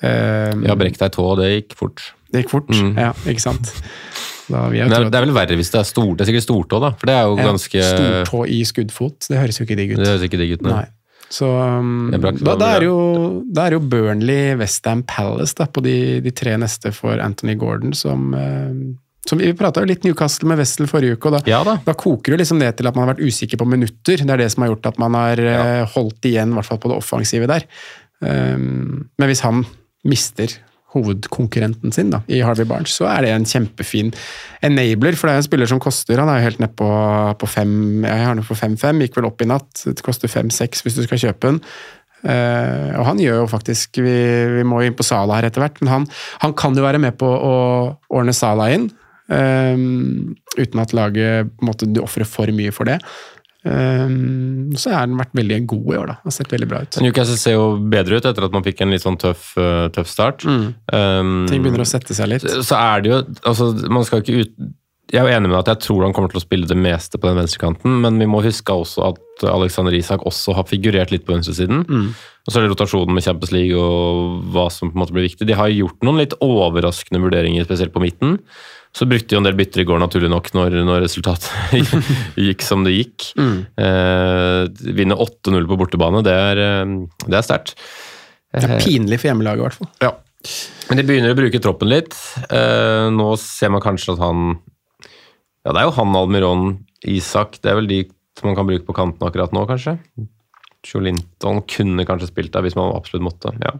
Eh, Ja, brekk deg tå, det gikk fort. Det gikk fort, Mm. ja, ikke sant. Da, det, er, det er vel verre hvis det er stort. Det er sikkert stortå, da. For det er jo ja, ganske Stortå i skuddfot, det høres jo ikke digg ut. Det høres ikke digg ut, nei. Nei. Så um, da, da, er jo, da er jo Burnley, Westham Palace da, på de, de tre neste for Anthony Gordon, som, uh, som Vi prata litt Newcastle med Wessel forrige uke, og da, Ja da. da koker det liksom ned til at man har vært usikker på minutter. Det er det som har gjort at man har ja. holdt igjen, i hvert fall på det offensive der. Um, men hvis han mister hovedkonkurrenten sin da, i Harvey Barnes, så er det en kjempefin enabler. For det er en spiller som koster Han er jo helt nede på, på fem, jeg har den på 5-5, gikk vel opp i natt. Det koster 5-6 hvis du skal kjøpe den. Uh, og han gjør jo faktisk Vi, vi må jo inn på Sala her etter hvert, men han, han kan jo være med på å ordne Sala inn. eh, uten at laget på en måte, du ofrer for mye for det. Um, så har den vært veldig god i år, da. Har sett veldig bra ut. Newcastle ser jo bedre ut etter at man fikk en litt sånn tøff, uh, tøff start. Um, Mm. Ting begynner å sette seg litt. så så er det jo altså, Man skal ikke ut Jeg er jo enig med at jeg tror han kommer til å spille det meste på den venstrekanten, men vi må huske også at Alexander Isak også har figurert litt på venstresiden. Mm. Og så er det rotasjonen med Champions League og hva som på en måte blir viktig. De har gjort noen litt overraskende vurderinger, spesielt på midten. Så brukte de en del bytter i går, naturlig nok, når, når resultatet gikk som det gikk. Mm. Eh, vinne 8-0 på bortebane, det er, eh, det er sterkt. Det er pinlig for hjemmelaget, i hvert fall. Ja. Men de begynner å bruke troppen litt. Eh, nå ser man kanskje at han Ja, det er jo han, Almiron, Isak Det er vel de som man kan bruke på kanten akkurat nå, kanskje. Jolinton kunne kanskje spilt der hvis man absolutt måtte. Ja.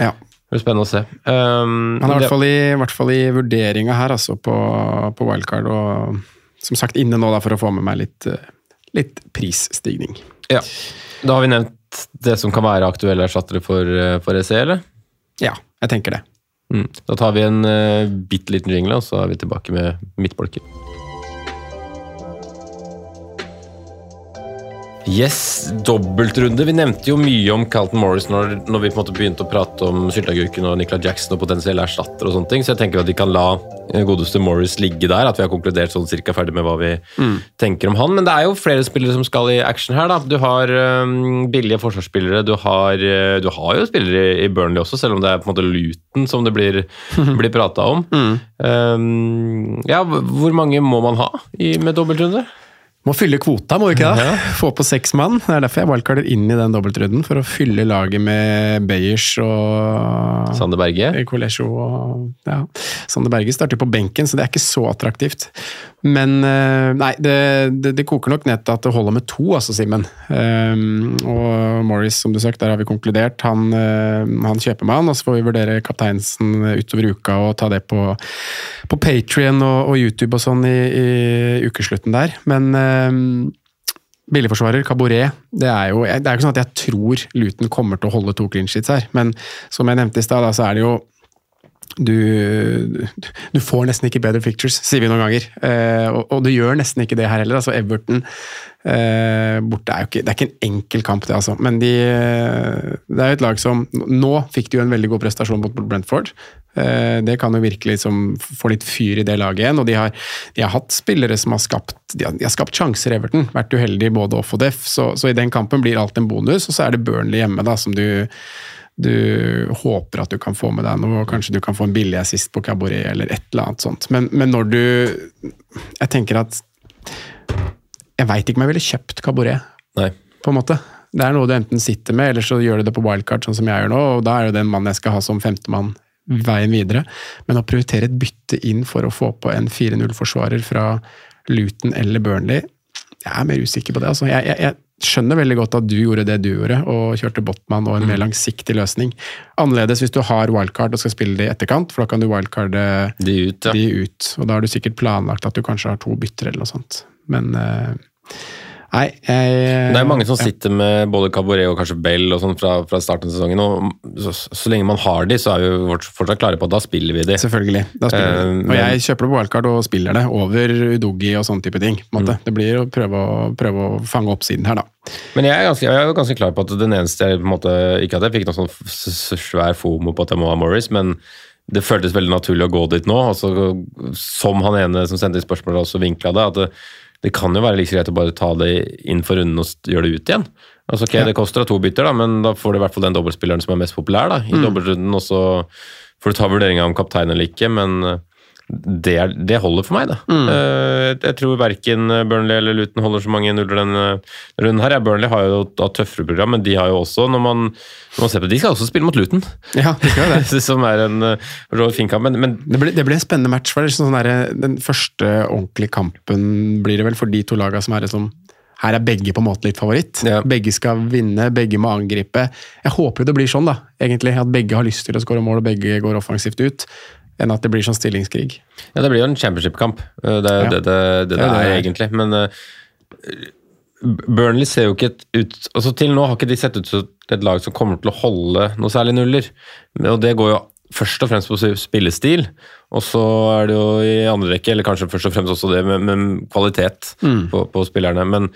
Ja. Det blir spennende å se. Um, Han er i hvert fall i, hvert fall i vurderinga her, altså, på, på wildcard. Og som sagt inne nå da, for å få med meg litt, eh, litt prisstigning. ja. Da har vi nevnt det som kan være aktuelle erstattere for, eh, for EC, eller? Ja, jeg tenker det. Mm. Da tar vi en uh, bitte liten jingle, og så er vi tilbake med midtbolken. Yes, dobbeltrunde. Vi nevnte jo mye om Carlton Morris når, når vi på en måte begynte å prate om sylteagurken og Nicolas Jackson og potensielle erstatter og sånne ting, så jeg tenker at vi kan la eh, godeste Morris ligge der, at vi har konkludert sånn cirka ferdig med hva vi tenker om han. Men det er jo flere spillere som skal i action her, da. Du har um, billige forsvarsspillere, du har, uh, du har jo spillere i, i Burnley også, selv om det er på en måte Luton som det blir, blir prata om. Øhm, ja, hvor mange må man ha i, med dobbeltrunde? Må fylle kvota, må vi ikke det? Få på seks mann. Det er derfor jeg wildcarder inn i den dobbeltrunden, for å fylle laget med Beyers og Sander Berge? Kolesjo og ja. Sander Berge starter på benken, så det er ikke så attraktivt. Men eh, nei, det, det, det koker nok ned til at det holder med to, altså, Simen. Um, og Morris, som du sagt, der har vi konkludert. Han, eh, han kjøper man, og så får vi vurdere kapteinsen utover uka og ta det på, på Patrion og, og YouTube og sånn i, i ukeslutten der. Men um, Billigforsvarer, Caboret, det er jo det er ikke sånn at jeg tror Luton kommer til å holde to clean sheets her, men som jeg nevnte i stad, så er det jo du, du får nesten ikke better pictures, sier vi noen ganger. Eh, og, og, du gjør nesten ikke det her heller. altså Everton eh, borte er jo ikke, Det er ikke en enkel kamp, det, altså. Men de, det er jo et lag som Nå fikk de jo en veldig god prestasjon mot Brentford. Eh, det kan jo virkelig liksom, få litt fyr i det laget igjen. Og de har, de har hatt spillere som har skapt de har, de har skapt sjanser, Everton. Vært uheldig både off og def. Så, så, i den kampen blir alt en bonus, og så er det Burnley hjemme, da, som du du håper at du kan få med deg noe, og kanskje du kan få en billig assist på Cabaret eller et eller annet sånt. Men, men når du Jeg tenker at Jeg veit ikke om jeg ville kjøpt Cabaret, Nei. på en måte. Det er noe du enten sitter med, eller så gjør du det på wildcard, sånn som jeg gjør nå, og da er det den mannen jeg skal ha som femtemann veien videre. Men å prioritere et bytte inn for å få på en 4-0-forsvarer fra Luton eller Burnley, jeg er mer usikker på det. Altså. Jeg, jeg, jeg, skjønner veldig godt at du gjorde det du gjorde, og kjørte Botman og en mm. mer langsiktig løsning. Annerledes hvis du har wildcard og skal spille det i etterkant, for da kan du wildcarde de ut, ja. de ut. Og da har du sikkert planlagt at du kanskje har to bytter eller noe sånt. Men uh, Nei, jeg, Det er mange som ja. sitter med både Cabaret og kanskje Bell og sånn fra, fra, starten av sesongen. og så, så, lenge man har de, så er vi fortsatt klare på at da spiller vi de. Selvfølgelig. da spiller uh, vi. Og men, jeg kjøper det på wildcard og spiller det over Udogi og sånne type ting. Mm. Det blir å prøve, å prøve, å fange oppsiden her, da. Men jeg er, ganske, jeg er ganske klar på at den eneste jeg på en måte, Ikke at jeg fikk noe sånn svær fomo på at jeg må ha Morris, men det føltes veldig naturlig å gå dit nå. Altså, som han ene som sendte spørsmålet også vinkla det. at det, det kan jo være like greit å bare ta det inn for runden og gjøre det ut igjen. Altså, ok, ja. Det koster to bytter, da, men da får du i hvert fall den dobbeltspilleren som er mest populær da, i mm. dobbeltrunden. Og så får du ta vurderinga om kaptein eller ikke, men det, er, det, holder for meg, da. Mm. Uh, jeg tror verken Burnley eller Luton holder så mange nuller denne runden her. Ja, Burnley har jo et tøffere program, men de har jo også, når man, når man ser på De skal også spille mot Luton. Ja, det skal det. som er en uh, fin kamp. Men, men det, blir, det, blir, en spennende match. for det sånn der, Den første ordentlige kampen blir det vel for de to lagene som er liksom her er begge på en måte litt favoritt. Ja. Begge skal vinne, begge må angripe. Jeg håper jo det blir sånn, da, egentlig. At begge har lyst til å skåre mål og begge går offensivt ut enn at det blir sånn stillingskrig. Ja, det blir jo en championship-kamp. Eh, det er ja. det det, det, det, er, egentlig. Men uh, Burnley ser jo ikke ut altså Til nå har ikke de sett ut som et lag som kommer til å holde noe særlig nuller. Og det går jo først og fremst på spillestil, og så er det jo i andre rekke, eller kanskje først og fremst også det med, med kvalitet mm. på, på, spillerne. Men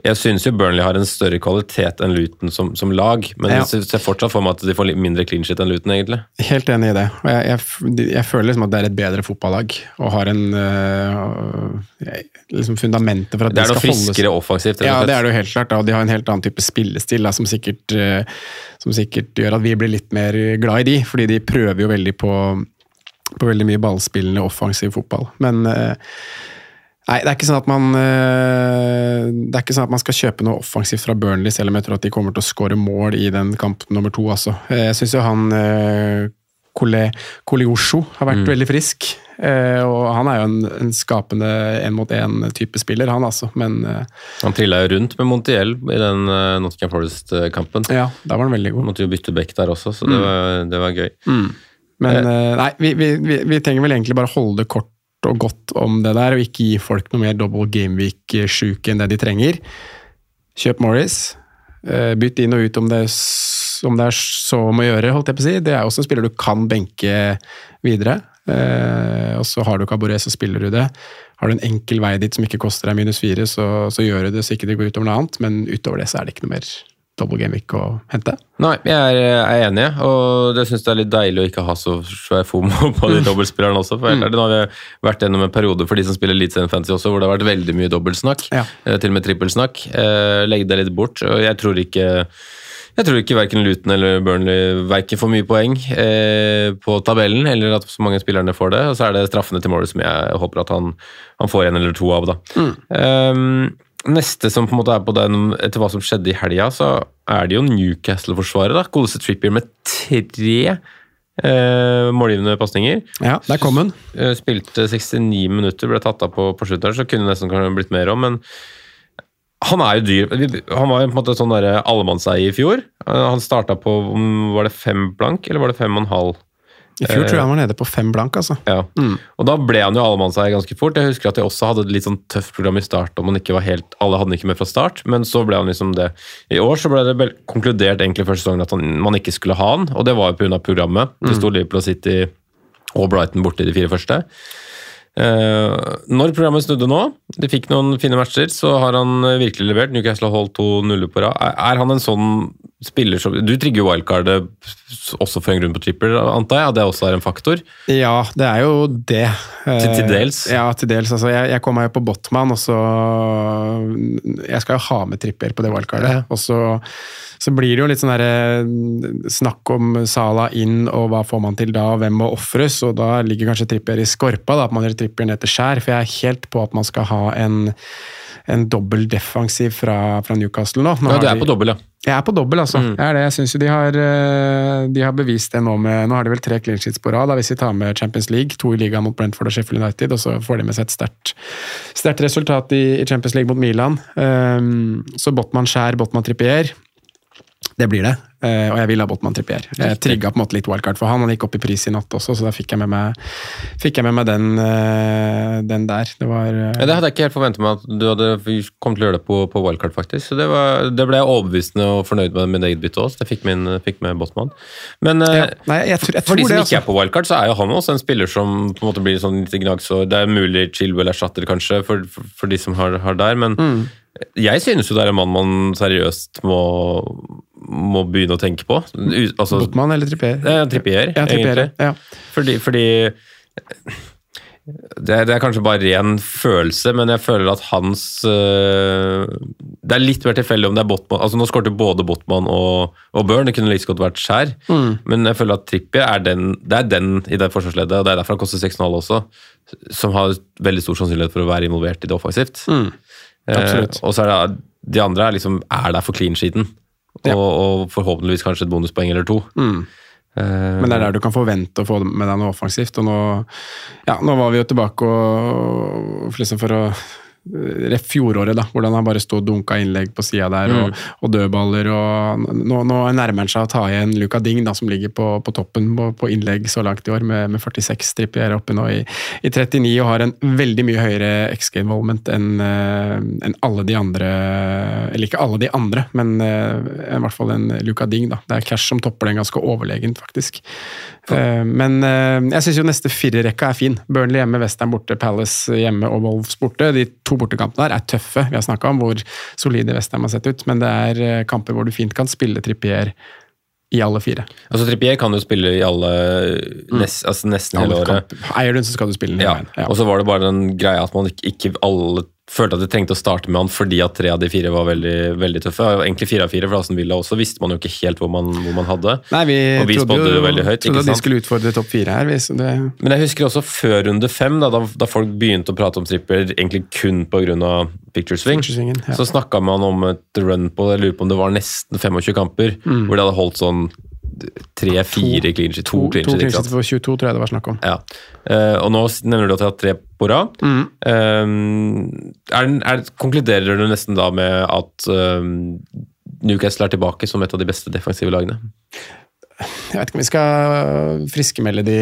jeg synes jo Burnley har en større kvalitet enn Luton som, som lag, men ja. jeg ser fortsatt for meg at de får litt mindre clean shit enn Luton, egentlig. Helt enig i det. Jeg, jeg, jeg føler liksom at det er et bedre fotballag, og har en øh, liksom fundamentet for at de skal holde Det er noe friskere offensivt? Ja, det er det jo helt klart. og De har en helt annen type spillestil da, som, sikkert, øh, som sikkert gjør at vi blir litt mer glad i de, fordi de prøver jo veldig på, på veldig mye ballspillende offensiv fotball. Men uh, Nei, det er ikke sånn at man eh, Det er ikke sånn at man skal kjøpe noe offensivt fra Burnley, selv om jeg tror at de kommer til å skåre mål i den kamp nummer to. Altså. Jeg syns jo han Kole, Koliosho har vært mm. veldig frisk. Eh, og han er jo en, en skapende én-mot-én-type spiller, han altså, men Han trilla jo rundt med Montiel i den Nottingham Forest-kampen. Ja, da var han veldig god. Måtte jo bytte bekk der også, så det, mm. var, det var, gøy. Mm. Men nei, vi, vi, vi, vi, trenger vel egentlig bare holde det kort og godt om det der, og ikke gi folk noe mer double gameweek-sjuke enn det de trenger. Kjøp Morris. Eh, bytt inn og ut om det, om det er så om å gjøre, holdt jeg på å si. Det er også en spiller du kan benke videre. Eh, og så har du Caboret, så spiller du det. Har du en enkel vei dit som ikke koster deg minus fire, så, så gjør du det så ikke det går utover noe annet, men utover det så er det ikke noe mer double gameweek å hente? Nei, jeg er, er enig, og det syns jeg er litt deilig å ikke ha så svær fomo på de dobbeltspillerne også. for mm. Nå har vi vært gjennom en periode for de som spiller Eliteserien Fantasy også, hvor det har vært veldig mye dobbeltsnakk. Ja. Eh, til og med trippelsnakk. Eh, legg det litt bort. og Jeg tror ikke jeg tror ikke verken Luton eller Burnley verken får mye poeng eh, på tabellen, eller at så mange spillerne får det. Og så er det straffene til Morris som jeg håper at han, han får en eller to av. da. Mm. Um, neste som på en måte er på den, etter hva som skjedde i helga, så er det jo Newcastle-forsvaret. da, Godeste Trippier med tre eh, målgivende pasninger. Ja, der kom hun. Eh, spilte 69 minutter, ble tatt av på, på slutten, så kunne det nesten blitt mer om. men han er jo dyr. Han var jo på en måte sånn allemannseie i fjor. Han starta på var det fem blank, eller var det fem og en halv? I fjor tror jeg han var nede på fem blank, altså. Ja. Mm. Og da ble han jo allemannseie ganske fort. Jeg husker at jeg også hadde et litt sånn tøft program i start, og man ikke var helt, alle hadde han ikke med fra start, men så ble han liksom det. I år så ble det konkludert egentlig første sesongen at han, man ikke skulle ha han, og det var jo pga. programmet. Det sto mm. Liverpool og City og Brighton borte i de fire første. Eh, når programmet snudde nå, de fikk noen fine matcher, så har han virkelig levert. Newcastle har holdt to nuller på rad. Er, han en sånn spiller som Du trigger wildcardet også for en grunn på tripper, antar jeg? At det også er en faktor? Ja, det er jo det. Til, til dels? Eh, Ja, til dels. Altså, jeg, jeg kom meg jo på Botman, og så Jeg skal jo ha med tripper på det wildcardet. Ja. Og så, så blir det jo litt sånn derre snakk om Sala inn, og hva får man til da, hvem må ofres? Og da ligger kanskje tripper i skorpa, da, at man gjør tripper ned til skjær. For jeg er helt på at man skal ha en en dobbel defensiv fra, fra Newcastle nå. nå Ja, du er de- på dobbel, ja. jeg er på dobbel, altså. Mm. Jeg er det. Jeg synes jo de har, eh, de har bevist det nå med Nå har de vel tre clean sheets på rad, hvis vi tar med Champions League. To i ligaen mot Brentford og Sheffield United, og så får de med seg et sterkt resultat i, i Champions League mot Milan. Um, så Botman skjær, Botman Trippier. Det blir det. Eh, og jeg vil ha Botman Trippier. Jeg trigga på en måte litt wildcard for han. Han gikk opp i pris i natt også, så da fikk jeg med meg, jeg med meg den, eh, den der. Det var eh, Ja, det hadde jeg ikke helt forventet meg at du hadde kommet til å gjøre det på, på wildcard, faktisk. Så det, var, det ble jeg overbevisende og fornøyd med med eget bytte også. så Jeg fikk, min, fikk med Botman. Men ja. Nei, jeg, tror- jeg for tror de som det, ikke er på wildcard, så er jo han også en spiller som på en måte blir sånn litt gnagsår. Det er mulig Chilwell erstatter, kanskje, for, for, for de som har, har der, men Mm. jeg synes jo det er en mann man seriøst må, må begynne å tenke på. Altså, Botman eller Trippier? eh, Trippier, Ja, Trippier, ja. Fordi, fordi det, er- det er kanskje bare ren følelse, men jeg føler at hans øh, Det er litt mer tilfeldig om det er Botman altså Nå skårte både Botman og, og Burn, det kunne like godt vært skjær. Mm. Men jeg føler at Trippier er den, det er den i det forsvarsleddet, og det er derfor han koster 6,5 også, som har veldig stor sannsynlighet for å være involvert i det offensivt. Mm. Eh, og så er det de andre er liksom er der for clean sheeten, Ja. og, og forhåpentligvis kanskje et bonuspoeng eller to. Mm. Eh, Men det er der du kan forvente å få med deg noe offensivt. Og nå, ja, nå var vi jo tilbake og, og liksom for å Ref fjoråret, da, hvordan han bare sto og dunka innlegg på sida der, og, og dødballer. og Nå, nå nærmer han seg å ta igjen Luka Ding, da, som ligger på, på toppen på, på innlegg så langt i år, med, med 46 trippier oppe nå i, i 39, og har en veldig mye høyere XG involvement enn en alle de andre Eller ikke alle de andre, men eh, i hvert fall en Luka Ding. da. Det er Cash som topper den ganske overlegent, faktisk. Ja. men eh, jeg syns jo neste firerekka er fin. Burnley hjemme, Western borte, Palace hjemme og Wolves borte. De to bortekampene der er tøffe. Vi har snakka om hvor solide Westham har sett ut, men det er eh, kamper hvor du fint kan spille Trippier i alle fire. Altså Trippier kan jo spille i alle nest, altså nesten hele Alle året. kamp- Eier du den, så skal du spille den Ja. Ja. Og så var det bare den greia at man ikke, ikke alle følte at de trengte å starte med han fordi at tre av de fire var veldig, veldig tøffe. Egentlig fire av fire for Aston Villa også visste man jo ikke helt hvor man, hvor man hadde. Nei, vi, vi trodde jo veldig høyt, trodde at de skulle utfordre topp fire her. Hvis det, Men jeg husker også før runde fem, da, da, da folk begynte å prate om tripper egentlig kun pga. picture swing, Picture-swingen, ja. så snakka man om et run på jeg lurer på om det var nesten 25 kamper, Mm. hvor de hadde holdt sånn tre-fire clean sheet, to, to, clean sheet, for 22, tror jeg det var snakk om. Ja. Uh, og nå nevner du at de har hatt tre på rad. Mm. Eh, er, er, konkluderer du nesten da med at eh, Newcastle er tilbake som et av de beste defensive lagene? Jeg vet ikke om vi skal friskemelde de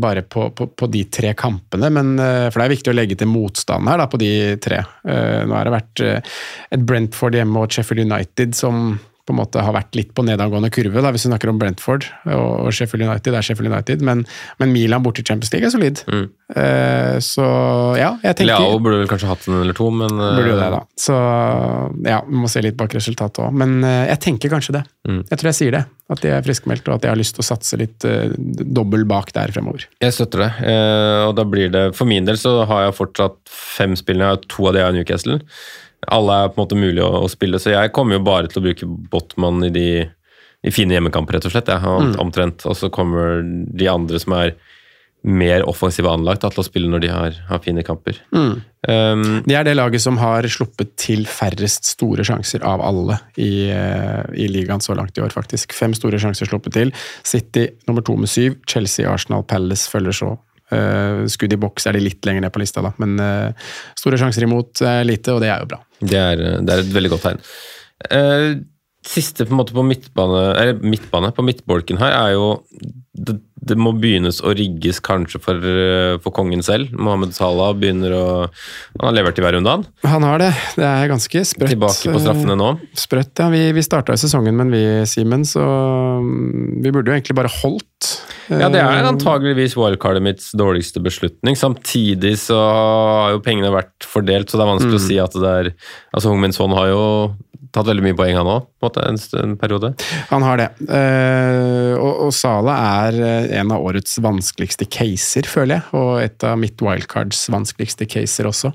bare på, på, på de tre kampene, men, eh, for det er viktig å legge til motstand her da, på de tre. Uh, Nå har det vært et Brentford hjemme og Sheffield United som på en måte har vært litt på nedadgående kurve, da, hvis vi snakker om Brentford og Sheffield United. Det er Sheffield United, men, men Milan borte i Champions League er solid. Mm. Eh, så ja, jeg tenker Leao burde vel kanskje hatt en eller to, men eh, Burde jo det, da. Så ja, vi må se litt bak resultatet òg. Men eh, jeg tenker kanskje det. Mm. Jeg tror jeg sier det. At de er friskmeldt, og at jeg har lyst til å satse litt uh, dobbel bak der fremover. Jeg støtter det. Eh, og da blir det For min del så har jeg fortsatt fem spillere, to av de er Newcastle. Alle er på en måte mulig å, å spille, så jeg kommer jo bare til å bruke Botman i de i fine hjemmekamper, rett og slett. Jeg har Mm. omtrent, Og så kommer de andre som er mer offensive anlagt, til å spille når de har, har fine kamper. Mm. Um, De er det laget som har sluppet til færrest store sjanser av alle i, eh, i ligaen så langt i år, faktisk. Fem store sjanser sluppet til. City nummer to med syv. Chelsea, Arsenal, Palace følger så. Uh, skudd i boks er de litt lenger ned på lista, da. Men uh, store sjanser imot er lite, og det er jo bra. Det er, det er et veldig godt tegn. Uh, siste på på midtbane, eller midtbane, på midtbolken her, er jo det, det må begynnes å rigges kanskje for, eh, for kongen selv. Mohammed Salah begynner å Han har levert i hver runde, han. Han har det. Det er ganske sprøtt. Tilbake på straffene nå. Sprøtt, ja. Vi, vi starta sesongen med en vi, Simen, så mm, vi burde jo egentlig bare holdt Ja, det er antageligvis wildcardet mitts dårligste beslutning. Samtidig så har jo pengene vært fordelt, så det er vanskelig å si at det er Altså, Hung Min Son har jo tatt veldig mye poeng, han òg, på en en, periode. Han har det. Uh, og, og Sala er eh, en av årets vanskeligste caser, føler jeg. Og et av mitt wildcards vanskeligste caser også.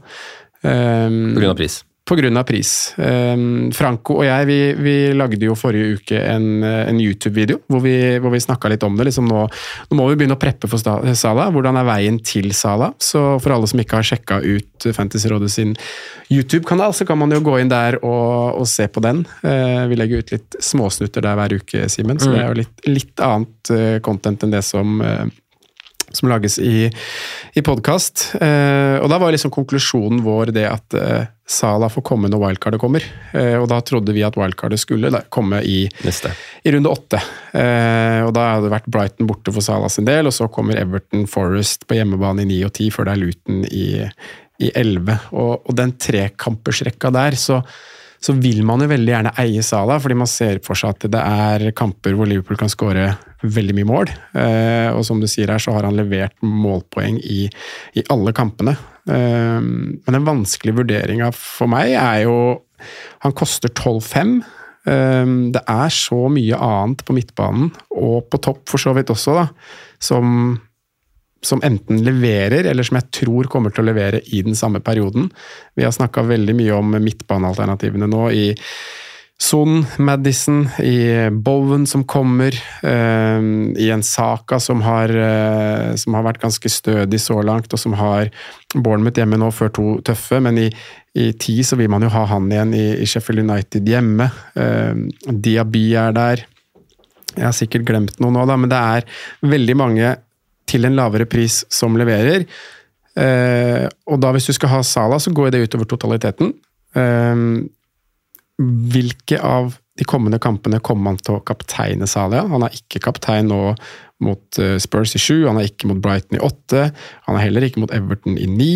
Um, av pris. Av pris. Um, Franco og jeg vi, vi lagde jo forrige uke en, eh, en YouTube-video hvor vi, hvor vi snakka litt om det. Liksom nå, nå må vi begynne å preppe for Sala. Hvordan er veien til Sala? Så for alle som ikke har sjekka ut Fantasyrådet sin YouTube-kanal, så kan man jo gå inn der og, og se på den. Eh, vi legger ut litt småsnutter der hver uke, Simen, så det er jo litt, litt annet eh, content enn det som eh, som lages i, i podkast. Eh, og da var liksom konklusjonen vår det at eh, Sala får komme når wildcardet kommer. Eh, og da trodde vi at wildcardet skulle da, komme i, i runde åtte. Eh, og da hadde det vært Brighton borte for Sala sin del, og så kommer Everton Forest på hjemmebane i ni og ti, før det er Luton i, i elleve. Og, og den trekampersrekka der, så så vil man jo veldig gjerne eie Sala, fordi man ser for seg at det er kamper hvor Liverpool kan skåre veldig mye mål. Eh, og som du sier her, så har han levert målpoeng i, i alle kampene. Eh, men den vanskelige vurderinga for meg er jo Han koster 12-5. det er så mye annet på midtbanen, og på topp for så vidt også, da, som som enten leverer, eller som jeg tror kommer til å levere i den samme perioden. Vi har snakka veldig mye om midtbanealternativene nå i Son, Madison, i Bowen som kommer, eh, i en Saka som har, eh, som har vært ganske stødig så langt, og som har Bournemouth hjemme nå før to tøffe, men i, i ti så vil man jo ha han igjen i, i Sheffield United hjemme. Eh, Diaby er der. Jeg har sikkert glemt noe nå, da, men det er veldig mange til en lavere pris som leverer. Eh, og da hvis du skal ha Sala, så går det utover totaliteten. Eh, hvilke av de kommende kampene kommer han til å kapteine Salia? Han er ikke kaptein nå mot eh, Spurs i sju, han er ikke mot Brighton i åtte, han er heller ikke mot Everton i ni.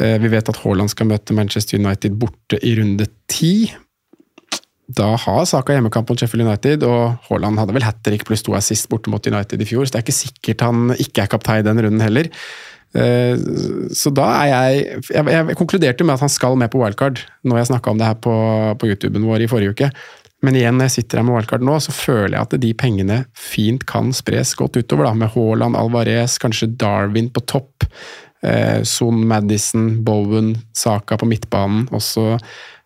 Eh, vi vet at Haaland skal møte Manchester United borte i runde ti. Da har Saka hjemmekamp mot Sheffield United, og Haaland hadde vel hat trick pluss to assist borte mot United i fjor, så det er ikke sikkert han ikke er kaptein den runden heller. Eh, Så da er jeg Jeg, jeg konkluderte med at han skal med på wildcard, når jeg snakka om det her på, på YouTuben vår i forrige uke. Men igjen, når jeg sitter her med wildcard nå, så føler jeg at de pengene fint kan spres godt utover, da, med Haaland, Alvarez, kanskje Darwin på topp. Eh, Son Madison, Bowen, Saka på midtbanen. Også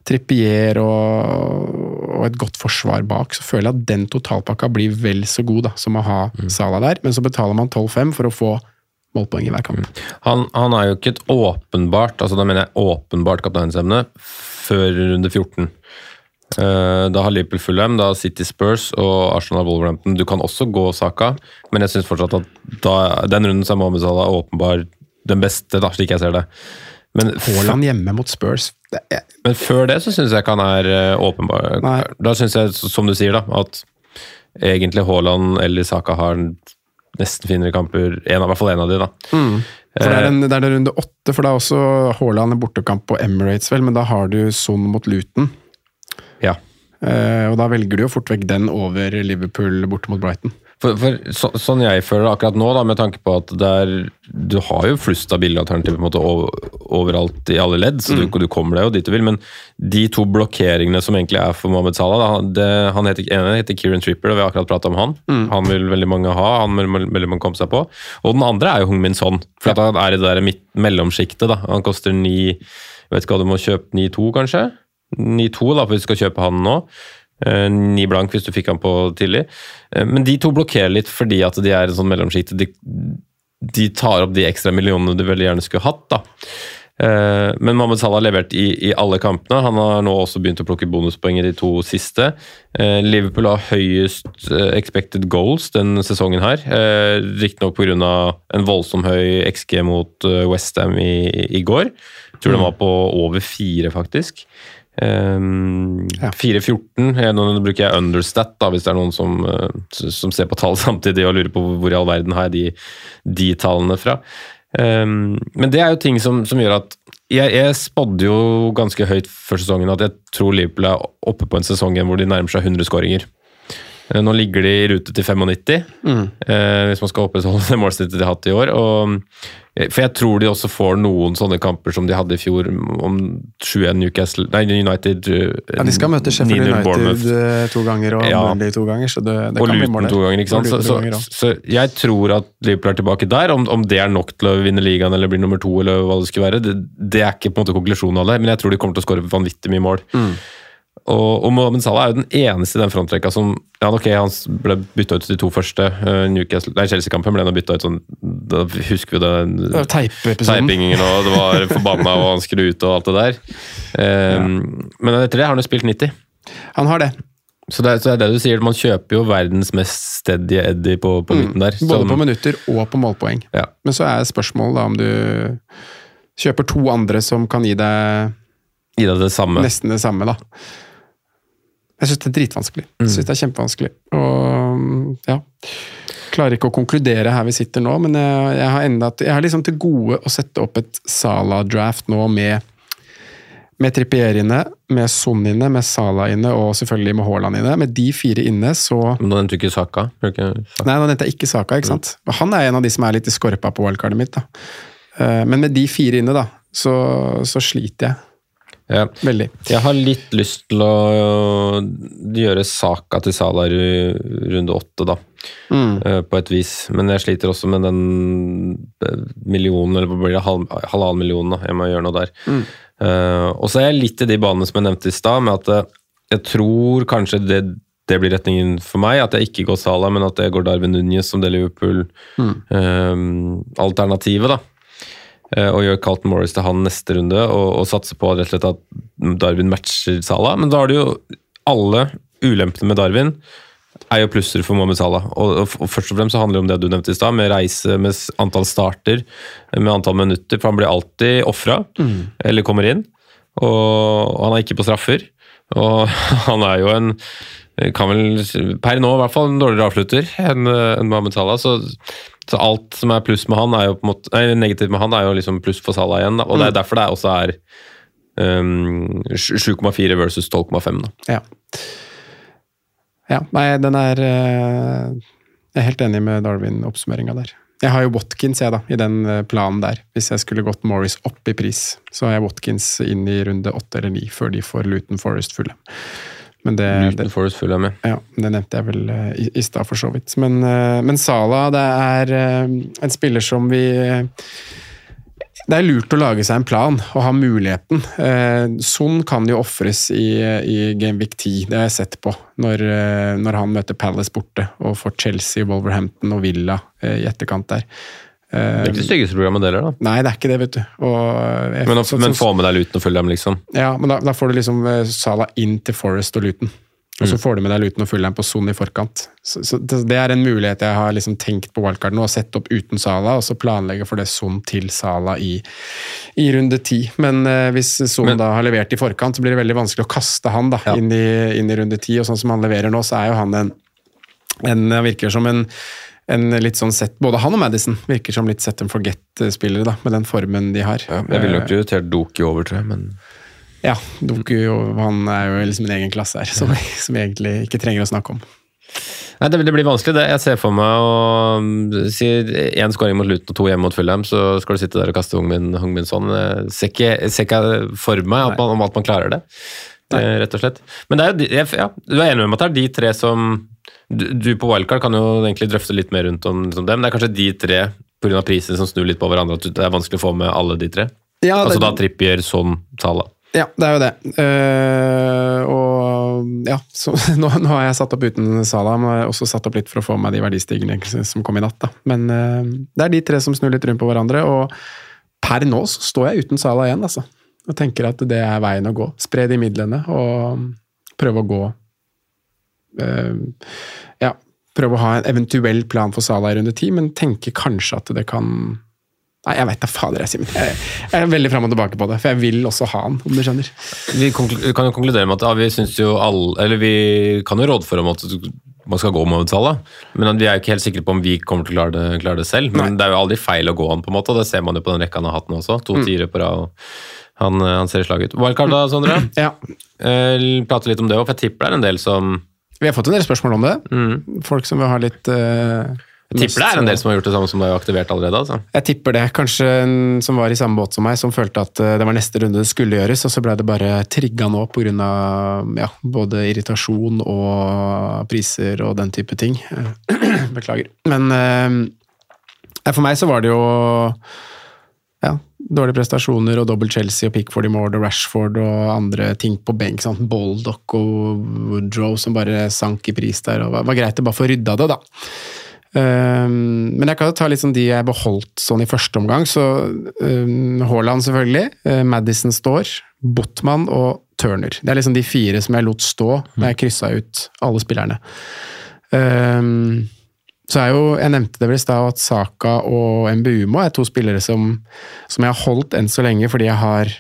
Trippier og, og et godt forsvar bak. Så føler jeg at den totalpakka blir vel så god da, som å ha Sala der. Men så betaler man 12-5 for å få målpoeng i hver kamp. Han, han er jo ikke et åpenbart altså da mener jeg åpenbart kapteinsemne før runde 14. Eh, Da har Liverpool Fulham, da har City Spurs og Arsenal Wolverhampton. Du kan også gå Saka, men jeg syns fortsatt at da, den runden som er Mohammed Salah åpenbart den beste, da, slik jeg ser det. Men, Haaland hjemme mot Spurs er, men før det så syns jeg ikke han er eh, åpenbar. Nei. Da syns jeg, som du sier, da, at egentlig Haaland eller Saka har nesten finere kamper. En, av- I hvert fall en av de, da. for det er, en, det er runde åtte, for det er også Haaland en bortekamp på Emirates, vel, men da har du Son mot Luton. Ja. Eh, og da velger du jo fort vekk den over Liverpool borte mot Brighton. For, for så, sånn jeg føler det akkurat nå, da, med tanke på at det er, du har jo flust av billigalternativer på en måte over, overalt i alle ledd, så du, du kommer deg jo dit du vil. Men de to blokkeringene som egentlig er for Mohammed Salah da, han- det, han heter, ene heter Kieran Tripper, og vi har akkurat pratet om han. Han vil veldig mange ha, han vil veldig mange komme seg på. Og den andre er jo Hung Min Son, for at han er i det der midt, mellomsjiktet. da. Han koster ni Vet ikke hva du må kjøpe, 9-2 kanskje? 9-2 da, for vi skal kjøpe han nå. Eh, Ni blank hvis du fikk han på tidlig. Eh, Men de to blokkerer litt fordi at de er en sånn mellomsjikt. De, de tar opp de ekstra millionene du veldig gjerne skulle hatt. da. Eh, Men Mohammed Salah har levert i, i alle kampene. Han har nå også begynt å plukke bonuspoeng i de to siste. Liverpool har høyest expected goals den sesongen her. Riktignok pga. en voldsom høy XG mot Westham i, i går. Jeg tror den var på over fire, faktisk. Um, Ja. 4-14. Eh, Nå bruker jeg understat, da, hvis det er noen som, eh, som ser på tall samtidig og lurer på hvor i all verden har jeg de, de tallene fra. Um, men det er jo ting som, som gjør at jeg, jeg spådde jo ganske høyt før sesongen at jeg tror Liverpool er oppe på en sesong hvor de nærmer seg 100 skåringer. Eh, Nå ligger de i rute til 95, Mm. eh, hvis man skal opprettholde det målsnittet de har hatt i år. Og, eh, for jeg tror de også får noen sånne kamper som de hadde i fjor, om 7-1 Newcastle Nei, United Ja, De skal møte Sheffield United to ganger og Ja. Burnley to ganger, så det, det og kan bli Luton mål der. to ganger, ikke sant? Så, så, ganger så jeg tror at Liverpool er tilbake der. Om, om det er nok til å vinne ligaen eller bli nummer to, eller hva det skulle være, det, det er ikke på en måte konklusjonen av det, men jeg tror de kommer til å skåre vanvittig mye mål. Mm. Og, og Mohammed Salah er jo den eneste i den frontrekka som ja, ok, Han ble bytta ut de to første. uh, Chelsea-kampen ble han bytta ut sånn Da husker vi det. Det. Teipingen og det var forbanna og han skulle ut og alt det der. Eh, Men etter det har han jo spilt 90. Han har det. Så det, er- så det er det du sier, man kjøper jo verdens mest steady Eddie på, på midten der. Mm. Både som- på minutter og på målpoeng. Ja. Men så er spørsmålet da om du kjøper to andre som kan gi deg Gi deg det samme. nesten det samme, da. Jeg syns det er dritvanskelig. Jeg synes det er kjempevanskelig. Og ja Klarer ikke å konkludere her vi sitter nå, men jeg, jeg har enda Jeg har liksom til gode å sette opp et Sala-draft nå med med Trippier inne, med Son inne, med Salah inne og selvfølgelig med Haaland inne. Med de fire inne, så Men Nå nevnte du ikke Saka. ikke Saka? Nei, nå nevnte jeg ikke Saka, ikke sant. Mm. Han er en av de som er litt i skorpa på wildcardet mitt. da. Eh, Men med de fire inne, da, så, så sliter jeg Ja. veldig. Jeg har litt lyst til å gjøre Saka til Salah runde åtte, da. Mm. eh, På et vis. Men jeg sliter også med den eh, millionen, eller hva blir det, halv, halvannen million, da. Jeg må gjøre noe der. Mm. Uh, og så er jeg litt i de banene som jeg nevnte i stad, med at jeg tror kanskje det, det blir retningen for meg. At jeg ikke går Salah, men at jeg går Darwin Núñez som det Liverpool-alternativet, da. Eh, og gjør Carlton Morris til han neste runde, og, og satser på rett og slett at Darwin matcher Salah. Men da har du jo alle ulempene med Darwin er jo plusser for Mohammed Salah. Og, og, og først og fremst så handler det om det du nevnte i stad, med reise, med antall starter, med antall minutter. For han blir alltid ofra, eller kommer inn. Og, og han er ikke på straffer. Og han er jo en kan vel, Per nå i hvert fall en dårligere avslutter enn en Mohammed Salah. Så, så alt som er pluss med han, er jo på en måte, nei, negativt med han, er jo liksom pluss for Salah igjen. Da. Og det er derfor det også er um, 7,4 versus 12,5. da. Ja. ja. Nei, den er eh, Jeg er helt enig med Darwin-oppsummeringa der. Jeg har jo Watkins jeg da, i den eh, planen der. Hvis jeg skulle gått Morris opp i pris, så har jeg Watkins inn i runde åtte eller ni før de får Luton Forest fulle. Men det, Luton Forest følger med. ja, det nevnte jeg vel eh, i, i stad, for så vidt. Men, uh, men Sala, det er uh, en spiller som vi Det er lurt å lage seg en plan og ha muligheten. Eh, Son kan jo ofres i, i Gamevic 10, det har jeg sett på. Når, når han møter Palace borte og får Chelsea, Wolverhampton og Villa eh, i etterkant der. Det er ikke det styggeste programmet deler, da. Nei, det er ikke det, vet du. Og jeg- Men, så- men få med deg Luton og følge dem, liksom. ja, men da, da får du liksom Sala inn til Forest og Luton. Og Mm. så får du med deg Luton og Fulham på Son i forkant. Så, så det, det er en mulighet jeg har liksom tenkt på wildcard nå, å sette opp uten Sala, og så planlegge for det Son til Sala i, i runde ti. Men uh, hvis Son Men- da har levert i forkant, så blir det veldig vanskelig å kaste han da, Ja. inn, i, inn i runde ti. Og sånn som han leverer nå, så er jo han en, en Han virker som en en litt sånn set, Både han og Madison virker som litt set and forget-spillere, da, med den formen de har. Jeg ville nok prioritert Doki over, tror jeg, men Ja, Doki han er jo liksom en egen klasse her, som, som vi egentlig ikke trenger å snakke om. Nei, det, det blir vanskelig, det. Jeg ser for meg å mm, si én skåring mot Luton og to hjemme mot Fulham, så skal du sitte der og kaste Hungmin, Hungmin sånn. Jeg ser ikke, ser ikke for meg at man, om at man klarer det, eh, rett og slett. Men det er ja, du er enig med meg at det er de tre som Du, du på Wildcard kan jo egentlig drøfte litt mer rundt om liksom dem. Det er kanskje de tre pga. prisen som snur litt på hverandre, at det er vanskelig å få med alle de tre. Ja, altså det- da Trippier, sånn Sala. Ja, det er jo det. Uh, og ja, så nå, nå har jeg satt opp uten Sala, men jeg har også satt opp litt for å få meg de verdistigene som kom i natt. da. Men uh, det er de tre som snur litt rundt på hverandre, og per nå så står jeg uten Sala igjen, altså. Og tenker at det er veien å gå. Spre de midlene og prøve å gå uh, Ja, prøve å ha en eventuell plan for Sala i runde ti, men tenke kanskje at det kan Nei, jeg veit da fader, jeg, Simen. Jeg, jeg er veldig fram og tilbake på det, for jeg vil også ha han, om du skjønner. Vi kan jo konkludere med at ja, vi synes jo alle Eller vi kan jo rådføre om at man skal gå med Salah, men vi er jo ikke helt sikre på om vi kommer til å klare det, klare det selv. Men det er jo aldri feil å gå an, på en måte, og det ser man jo på den rekka han har hatt nå også. Mm. To tiere på rad. Han, han ser slag ut. Wildcard da, Sondre? Ja, Eh, prate litt om det òg, for jeg tipper det er en del som Vi har fått en del spørsmål om det. Mm. Folk som vil ha litt eh, Jeg tipper det er en del som har gjort det samme som deg og aktivert allerede. altså. Jeg tipper det. Kanskje en som var i samme båt som meg, som følte at eh, det var neste runde det skulle gjøres, og så ble det bare trigga nå pga. Ja, både irritasjon og priser og den type ting. Beklager. Men eh, for meg så var det jo ja, dårlige prestasjoner og dobbelt Chelsea og Pickford i mål og Rashford og andre ting på benk. Sant? Baldock og Woodrow som bare sank i pris der. og Det var greit å bare få rydda det, da. Um, men jeg kan jo ta litt sånn de jeg beholdt sånn i første omgang. Så um, Haaland selvfølgelig, uh, Madison står, Botman og Turner. Det er liksom de fire som jeg lot stå da jeg kryssa ut alle spillerne. Um, så er jo, Jeg nevnte det vel i stad at Saka og Mbumo er to spillere som, som jeg har holdt enn så lenge fordi jeg har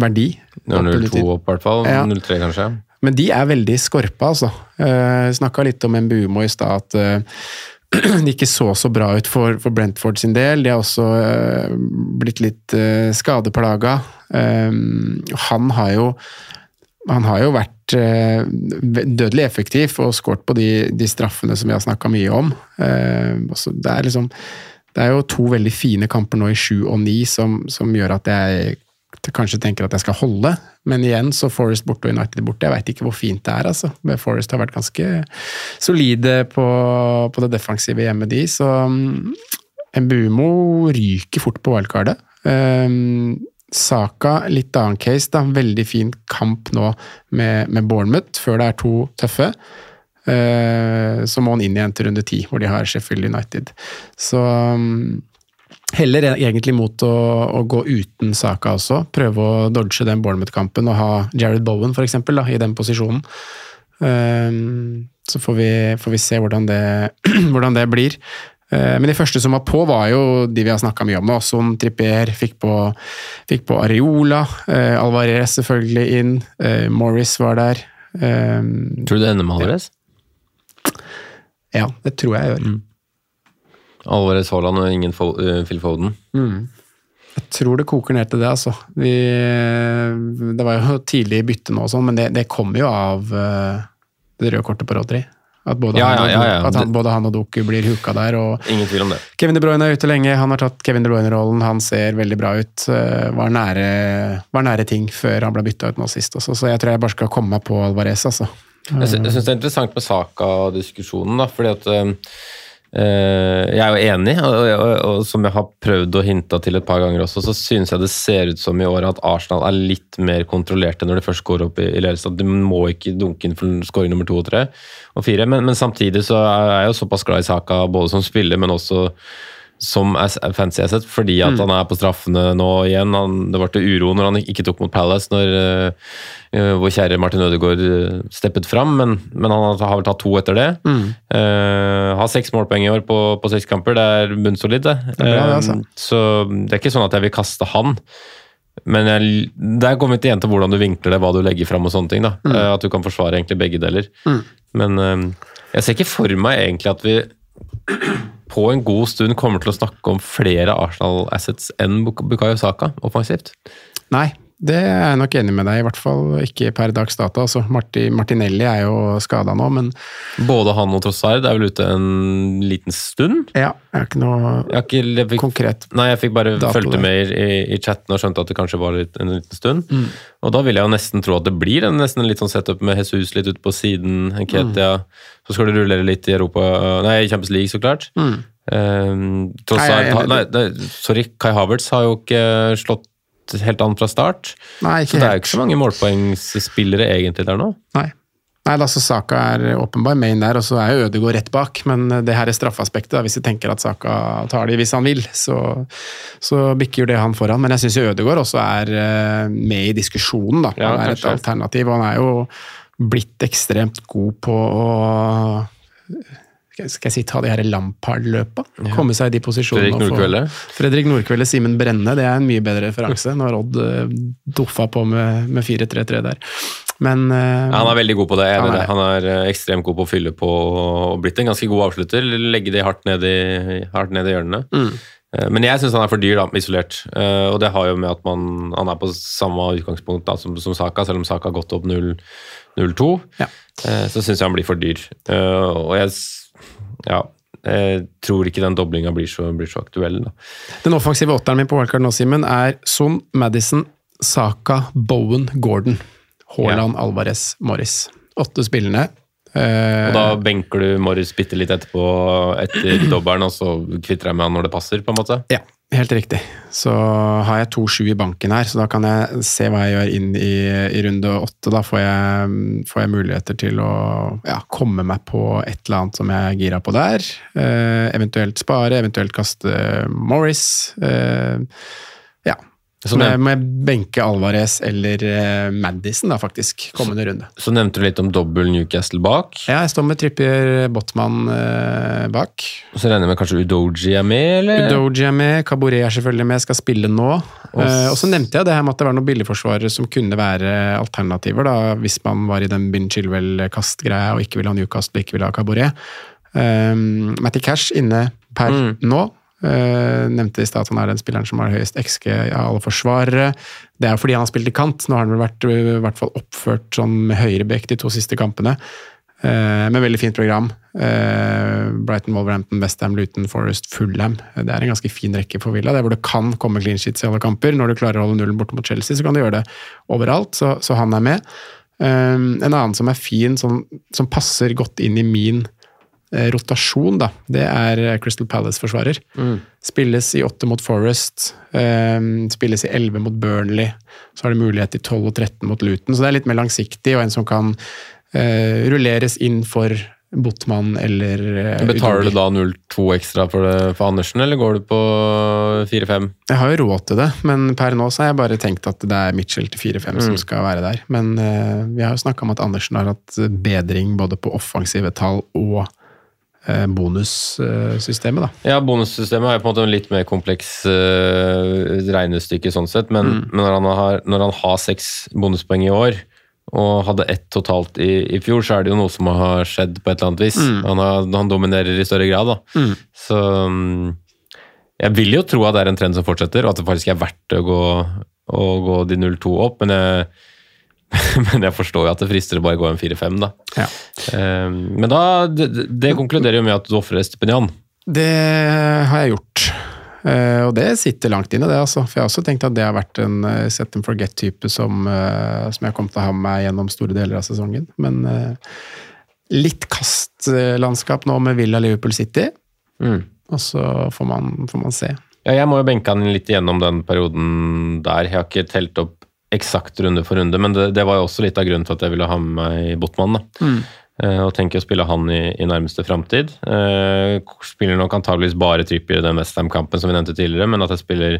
verdi. 0-2 opp, i hvert fall. Ja. 0-3, kanskje. Men de er veldig skorpa, altså. Uh, Snakka litt om Mbumo i stad, at uh, det ikke så så bra ut for, for Brentford sin del. De har også uh, blitt litt uh, skadeplaga. Um, han har jo han har jo vært eh, dødelig effektiv og skåret på de, de, straffene som vi har snakka mye om. Altså, det, er liksom, det er jo to veldig fine kamper nå i sju og ni som, som gjør at jeg kanskje tenker at jeg skal holde, men igjen så Forest borte og United borte. Jeg veit ikke hvor fint det er, altså. Forest har vært ganske solide på, på det defensive hjemmet, de. Så um, Mbumo ryker fort på wildcardet. Um, Saka, litt annen case, da. Veldig fin kamp nå med, med Bournemouth, før det er to tøffe. Uh, så må han inn igjen til runde ti, hvor de har Sheffield United. Så um, Heller egentlig mot å, å, gå uten Saka også. Prøve å dodge den Bournemouth-kampen og ha Jared Bowen for eksempel, da, i den posisjonen. Um, så får vi, får vi, se hvordan det, hvordan det blir. Uh, men de første som var på, var jo de vi har snakka mye om nå. Son Trippier fikk på, fikk på Areola. Uh, Alvarez selvfølgelig inn. Uh, Morris var der. Um, tror du det ender med Alvarez? Ja, det tror jeg gjør. Mm. Alvarez Haaland og ingen Fo uh, Phil Foden. Mm. Jeg tror det koker ned til det, altså. Vi, det var jo tidlig bytte nå og sånn, men det, det kommer jo av uh, det røde kortet på Rodri. At, både, ja, han, ja, ja, at han, både han og Doku blir hooka der. Og Ingen tvil om det. Kevin De Bruyne er ute lenge. Han har tatt Kevin De Bruyne-rollen. Han ser veldig bra ut. Var nære, var nære ting før han ble bytta ut nå sist også, så jeg tror jeg bare skal komme meg på Alvarez, altså. Jeg syns det er interessant med Saka-diskusjonen, da, fordi at Uh, jeg er jo enig, og, og, og, som jeg har prøvd å hinte til et par ganger også, så synes jeg det ser ut som i år at Arsenal er litt mer kontrollerte når de først går opp i, i ledelse. De må ikke dunke inn for skåring nummer to og tre og fire, men, men, samtidig så er jeg jo såpass glad i Saka både som spiller, men også som fancy asset, fordi at mm. han er på straffene nå igjen. Han, det ble uro når han ikke tok mot Palace, når uh, vår kjære Martin Ødegaard steppet fram, men, men, han har vel tatt to etter det. Mm. Uh, har seks målpoeng i år på, på seks kamper, det er bunnsolid, det. det, er bra, det altså. uh, så det er ikke sånn at jeg vil kaste han. Men jeg, der kommer vi igjen til hvordan du vinkler det, hva du legger fram og sånne ting. da. Mm. At du kan forsvare egentlig begge deler. Mm. Men jeg ser ikke for meg egentlig at vi på en god stund kommer til å snakke om flere Arsenal-assets enn Bukayo Saka offensivt. Nei, det er jeg nok enig med deg i, hvert fall ikke per dags dato. Altså, Marti, Martinelli er jo skada nå, men Både han og Trossard er vel ute en liten stund? Ja, jeg har ikke noe jeg ikke, jeg fikk, konkret Nei, jeg fikk bare fulgte med i, i, chatten og skjønte at det kanskje var litt, en liten stund. Mm. Og da vil jeg jo nesten tro at det blir en, nesten en litt sånn setup med Jesus litt ute på siden, Ketia mm. Så skal du rullere litt i Europa Nei, i Champions League, så klart. Mm. Um, Trossard nei, nei, Sorry, Kai Havertz har jo ikke slått helt an fra start. Nei, så det er jo ikke så mange målpoengsspillere egentlig der nå. Nei. Nei, altså Saka er åpenbar main der, og så er jo Ødegaard rett bak. Men det her er straffeaspektet. Da. Hvis vi tenker at Saka tar de hvis han vil, så, så bikker det han foran. Men jeg syns Ødegaard også er uh, med i diskusjonen. da. Ja, han er et alternativ, og han er jo blitt ekstremt god på å skal jeg si, ta de her Lampard-løpa. Ja. Komme seg i de posisjonene. Fredrik Nordkvelde. Fredrik Nordkvelde, Simen Brenne, det er en mye bedre referanse. Når Odd uh, doffa på med, med 4-3-3 der. Men uh, ja, Han er veldig god på det. Han er, han er eh, ekstremt god på å fylle på og blitt en ganske god avslutter. Legge de hardt ned i, hardt ned i hjørnene. Mm. Eh, Men jeg syns han er for dyr, da, isolert. Eh, Og det har jo med at man, han er på samme utgangspunkt da, som, som Saka, selv om Saka har gått opp 0 0-2, Ja. eh, så syns jeg han blir for dyr. Eh, og jeg ja, jeg tror ikke den doblinga blir, så- blir så aktuell. Da. Den offensive åtteren min på wildcard nå, Simen, er Son, Madison, Saka, Bowen, Gordon, Haaland, Alvarez, Morris. Åtte spillerne. Eh, Og da benker du Morris bitte litt etterpå etter dobbelen, og så kvitter jeg med han når det passer, på en måte. Ja, helt riktig. Så har jeg to sju i banken her, så da kan jeg se hva jeg gjør inn i, i runde åtte. Da får jeg, får jeg muligheter til å ja, komme meg på et eller annet som jeg er gira på der. Eh, eventuelt spare, eventuelt kaste Morris. Eh. Så må jeg, må jeg benke Alvarez eller uh, Madison, da, faktisk, kommende runde. Så nevnte du litt om dobbel Newcastle bak. Ja, jeg står med Trippier Botman uh, bak. Så regner jeg med kanskje Udoji er med, eller? Udoji er med, Kabore er selvfølgelig med, skal spille nå. Uh, og så nevnte jeg det her med at det var noen billigforsvarere som kunne være alternativer, da, hvis man var i den Bin Chilwell-kastgreia og ikke ville ha Newcastle og ikke ville ha Kabore. Um, Matty Cash inne per nå. Eh, nevnte i stad at han er den spilleren som har høyest XG av alle forsvarere. Det er jo fordi han har spilt i kant. Nå har han vel vært eh, i hvert fall oppført som høyrebekk de to siste kampene. Eh, med veldig fint program. Brighton, Wolverhampton, Westham, Luton, Forest, Fulham. Det er en ganske fin rekke for Villa. Det er hvor det kan komme clean sheets i alle kamper. Når du klarer å holde nullen borte mot Chelsea, så kan du gjøre det overalt. Så, så han er med. En annen som er fin, som, som passer godt inn i min rotasjon, da, det er Crystal Palace-forsvarer. Spilles i åtte mot Forest, eh, spilles i elleve mot Burnley. Så har det mulighet til 12 og 13 mot Luton, så det er litt mer langsiktig, og en som kan eh, rulleres inn for Botman eller eh, Betaler du da 0-2 ekstra for, det, for Andersen, eller går du på 4-5? Jeg har jo råd til det, men per nå så har jeg bare tenkt at det er Mitchell til 4-5 som skal være der. Men uh, vi har jo snakka om at Andersen har hatt bedring både på offensive tall og eh, bonussystemet, da. Ja, bonussystemet er på en måte en litt mer kompleks uh, regnestykke sånn sett, men, men når, han har, når han har seks bonuspoeng i år, og hadde ett totalt i, i fjor, så er det jo noe som har skjedd på et eller annet vis. Han, har, han dominerer i større grad, da. Så um, jeg vil jo tro at det er en trend som fortsetter, og at det faktisk er verdt å gå, å gå de 0-2 opp, men jeg, men jeg forstår jo at det frister å bare gå en 4-5, da. Ja. Eh, Men da, det, det konkluderer jo med at du ofrer stipendian. Det har jeg gjort. Eh, og det sitter langt inne, det. altså. For jeg har også tenkt at det har vært en uh, set and forget-type som, eh, som jeg kom til å ha med meg gjennom store deler av sesongen. Men eh, litt kastlandskap nå med Villa Liverpool City, Mm. og så får man, får man se. Ja, jeg må jo benke han litt gjennom den perioden der. Jeg har ikke telt opp eksakt runde for runde, men det, det var jo også litt av grunnen til at jeg ville ha med meg Botman. da. Eh, og tenker å spille han i, i nærmeste framtid. Eh, spiller nok antageligvis bare Trippier i den Westham-kampen som vi nevnte tidligere, men at jeg spiller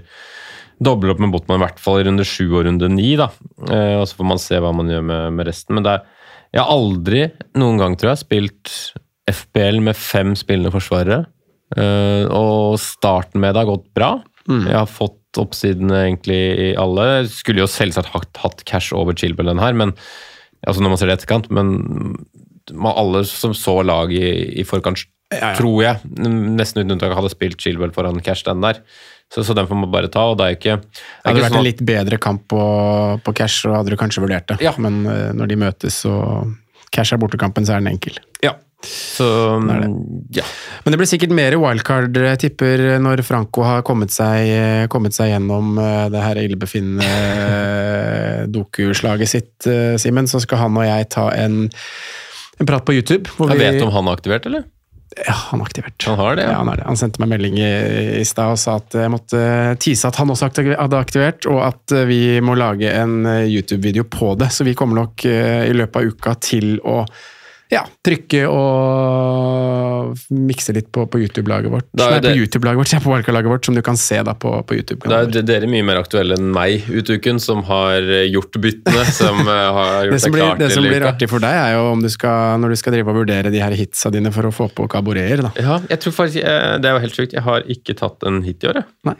dobbel opp med Botman i hvert fall i runde sju og runde ni. da. Eh, og så får man se hva man gjør med, med resten. Men er, jeg har aldri noen gang, tror jeg, spilt FBL med fem spillende forsvarere. Eh, og starten med det har gått bra. Jeg har fått oppsidene egentlig i alle. Skulle jo selvsagt hatt, hatt cash over Chilwell den her, men altså når man ser det i etterkant, men man, alle som så laget i, i forkant, tror jeg, nesten uten unntak hadde spilt Chilwell foran cash den der. Så, så den får man bare ta, og det er ikke, det hadde ikke vært sånn en litt bedre kamp på, på cash, så hadde du kanskje vurdert det. Ja. Men eh, når de møtes og cash er bortekampen, så er den enkel. Ja. Så ja. Men det blir sikkert mer wildcard, jeg tipper, når Franco har kommet seg, kommet seg gjennom eh, det her illebefinnende eh, sitt, eh, Simen. Så skal han og jeg ta en, en prat på YouTube. Hvor Jeg vet om han er aktivert, eller? Ja, han er aktivert. Han har det, ja. ja. han, det. han sendte meg melding i, i stad og sa at jeg måtte tease at han også hadde aktivert, og at vi må lage en YouTube-video på det. Så vi kommer nok i løpet av uka til å ja, trykke og mikse litt på, på YouTube-laget vårt. Nei, det- på YouTube-laget vårt, ja, på Wildcard-laget vårt, som du kan se da på, på YouTube-kanalen. er dere mye mer aktuelle enn meg ut uken, som har eh, gjort byttene, som eh, har gjort Det som, blir, klar det som blir artig for deg, er jo om du skal, når du skal drive og vurdere de her hitsa dine for å få på kaboreer. da. Ja, jeg tror faktisk, eh, Det er jo helt sjukt. Jeg har ikke tatt en hit i år. jeg. Nei.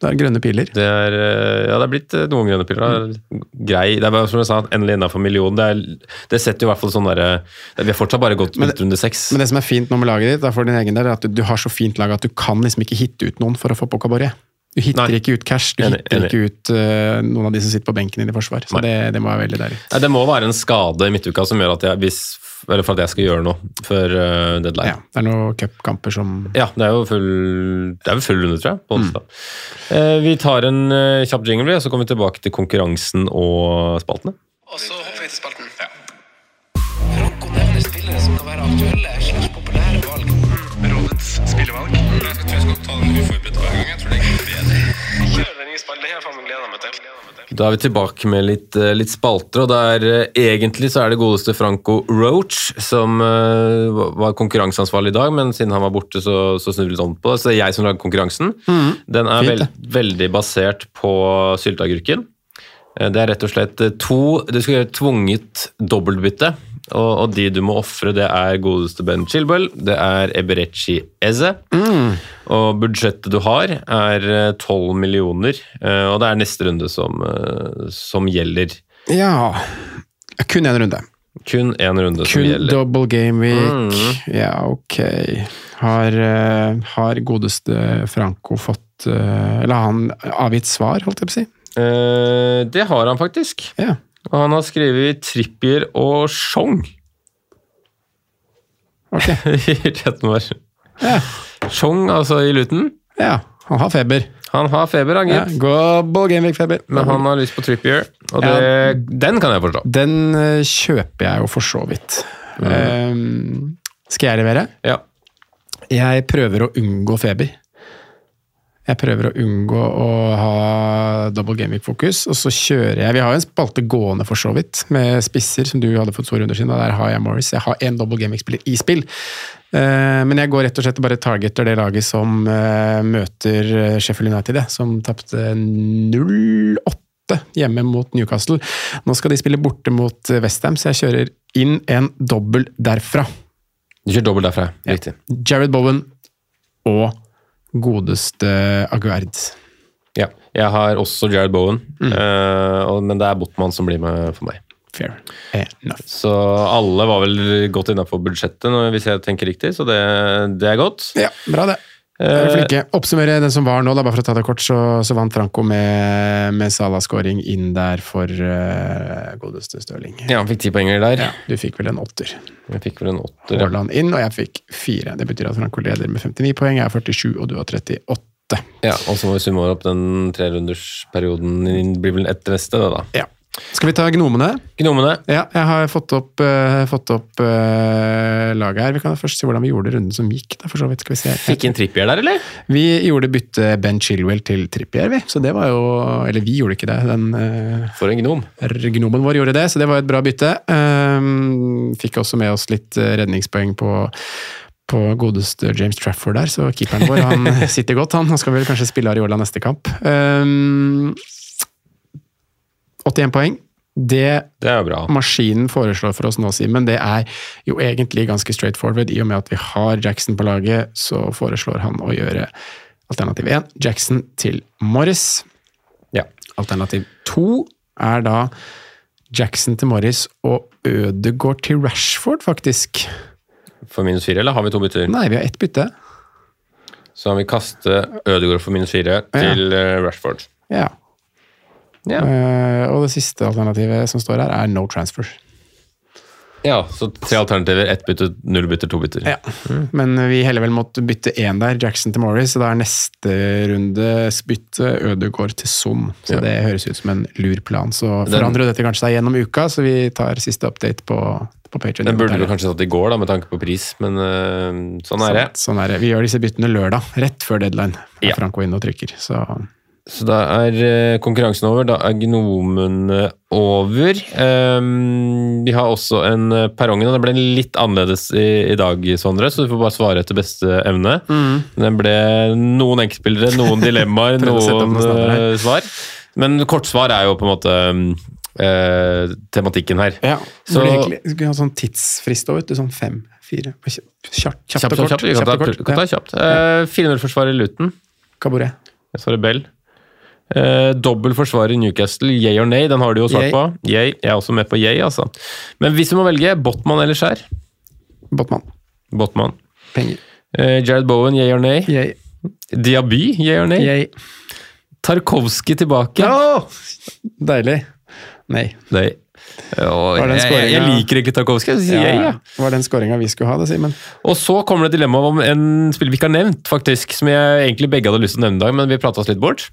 Det er grønne piler. Det er, eh, ja, det er blitt eh, noen grønne piler. Mm. Grei. Det er bare som jeg sa, endelig innafor millionen. Det, er, det setter jo i hvert fall sånn derre Vi har fortsatt bare gått ut runde seks. Men det som er fint nå med laget ditt, er for din egen del, er at du, du har så fint lag at du kan liksom ikke hitte ut noen for å få på kabaret. Du hitter Nei. ikke ut cash, du Enig, hitter enig. ikke ut uh, noen av de som sitter på benken i det forsvar. Så det, det må være veldig deilig. Nei, det må være en skade i midtuka som gjør at jeg, hvis, eller for at jeg skal gjøre noe før uh, deadline. Ja, det er noen cupkamper som Ja, det er jo full, det er jo full runde, tror jeg, på onsdag. uh, vi tar en kjapp jingle, og så kommer vi tilbake til konkurransen og spaltene. Og så hopper vi til spalten. Kjør den nye spalten. Det har jeg faen gleda meg til. Da er vi tilbake med litt, eh, litt spalter, og det er, eh, egentlig så er det godeste Franco Roach som uh, var- var konkurranseansvarlig i dag, men siden han var borte, så, så snur vi litt om på det. Så det er jeg som lager konkurransen. Den er Fint, vel, veldig basert på sylteagurken. Det er rett og slett to Du skal gjøre tvunget dobbeltbytte. Og, og de du må ofre, det er godeste Ben Chilwell, det er Eberechi Eze. Og budsjettet du har, er eh, 12 millioner. eh, Og det er neste runde som, eh, som gjelder. Ja Kun én runde. Kun én runde som gjelder. Kun double game week. Mm. Ja, ok. Har, eh, har godeste Franco fått eh, Eller har han avgitt svar, holdt jeg på å si? Eh, det har han faktisk. Ja. Og han har skrevet Trippier og Chong. Okay. i. Ja. Chong, altså i Luton. ja. Han har feber. Han har feber, han gitt. Ja, game week-feber. Men han har lyst på Trippier, og det, Ja. den kan jeg forstå. Den eh, kjøper jeg jo for så vidt. Eh, skal jeg levere? Ja. Jeg prøver å unngå feber. Jeg prøver å unngå å ha double game week-fokus, og så kjører jeg Vi har jo en spalte gående, for så vidt, med spisser, som du hadde fått to runder siden, og der har jeg Morris. Jeg har én double game week-spiller i spill. Eh, Men jeg går rett og slett og bare targeter det laget som eh, møter eh, Sheffield United, som tapte 0-8 hjemme mot Newcastle. Nå skal de spille borte mot Westham, så jeg kjører inn en dobbel derfra. Du kjører dobbelt derfra. Ja. Riktig. Jared Bowen og godeste Aguerd. Ja. Jeg har også Jared Bowen, Mm. uh, men det er Botman som blir med for meg. Fair enough. Så alle var vel godt innafor budsjettet, hvis jeg tenker riktig, så det, det er godt. Ja, bra det. Eh, Er flinke. Oppsummere den som var nå, da, bare for å ta det kort, så, så vant Franco med, med Salah-scoring inn der for uh, godeste Stirling. Ja, han fikk ti poenger der. Ja, du fikk vel en åtter. Jeg fikk vel en åtter. ja. Haaland inn, og jeg fikk fire. Det betyr at Franco leder med 59 poeng, jeg har 47, og du har 38. Ja, og så må vi summe opp den trerundersperioden. Det blir vel ett neste, det da. Ja. Skal vi ta gnomene? Gnomene. Ja, jeg har fått opp, uh, fått opp uh, laget her. Vi kan først se hvordan vi gjorde runden som gikk. Da, for så vidt. Skal vi se. Fikk inn Trippier der, eller? Vi gjorde bytte Ben Chilwell til Trippier, vi. Så det var jo Eller vi gjorde ikke det. Den uh, For en gnom. gnomen vår gjorde det, så det var et bra bytte. Um, fikk også med oss litt redningspoeng på på godeste James Trafford der, så keeperen vår han sitter godt, han. Han skal vel kanskje spille Ariola neste kamp. Um, 81 poeng. Det Det er bra. maskinen foreslår for oss nå, Simen, det er jo egentlig ganske straight forward. I og med at vi har Jackson på laget, så foreslår han å gjøre alternativ 1, Jackson til Morris. Ja. Alternativ 2 er da Jackson til Morris og Ødegaard til Rashford, faktisk. For minus 4, eller har vi to bytter? Nei, vi har ett bytte. Så han vil kaste Ødegaard for minus 4 til ja. Rashford. Ja. Ja. Uh, og det siste alternativet som står her, er no transfer. ja, så tre alternativer. Ett bytte, null bytter, to bytter. Ja. Men vi heller vel måtte bytte én der, Jackson til Morris, så da er neste rundes bytte Ødegaard til Son. Så Ja. det høres ut som en lur plan. Så Den- forandrer dette kanskje seg gjennom uka, så vi tar siste update på, på Patreon. Den burde du kanskje tatt i går, da, med tanke på pris, men uh, sånn er det. Sånn, sånn er det. Vi gjør disse byttene lørdag, rett før deadline. Er Ja. Franco inne og trykker, så Så da er eh, konkurransen over. Da er gnomene over. Um, vi har også en eh, perrongen, og det ble litt annerledes i, i dag, Sondre, så du får bare svare etter beste evne. Den ble noen enkeltspillere, noen dilemmaer, noen eh, svar. Men kortsvar er jo på en måte eh, tematikken her. Ja, Så- burde vi skulle ha sånn tidsfrist òg, vet du. Sånn fem, fire Kjapt, kjapt, Kjapt, og kjapt, kort. Kjapt, kjapt, kjapt, Kjapt kort. kjapt. Eh, 400-forsvarer Luton. Kaboret. Jeg svarer Bell. Eh, dobbel forsvarer Newcastle, yay or nay, den har du jo svart på. Yay. Jeg er også med på yay, altså. Men hvis du må velge, Botman eller Skjær? Botman. Botman. Penger. Uh, Jared Bowen, yay or nay? Yay. Diaby, yay or nay? Yay. Tarkovskij tilbake. Ja! Deilig. Nei. Nei. Og jeg, jeg, jeg liker ikke Tarkovskij. Det ja. Var den skåringa vi skulle ha, det, Simen? Og så kommer det dilemma om en spiller vi ikke har nevnt, faktisk, som jeg egentlig begge hadde lyst til å nevne i dag, men vi prata oss litt bort.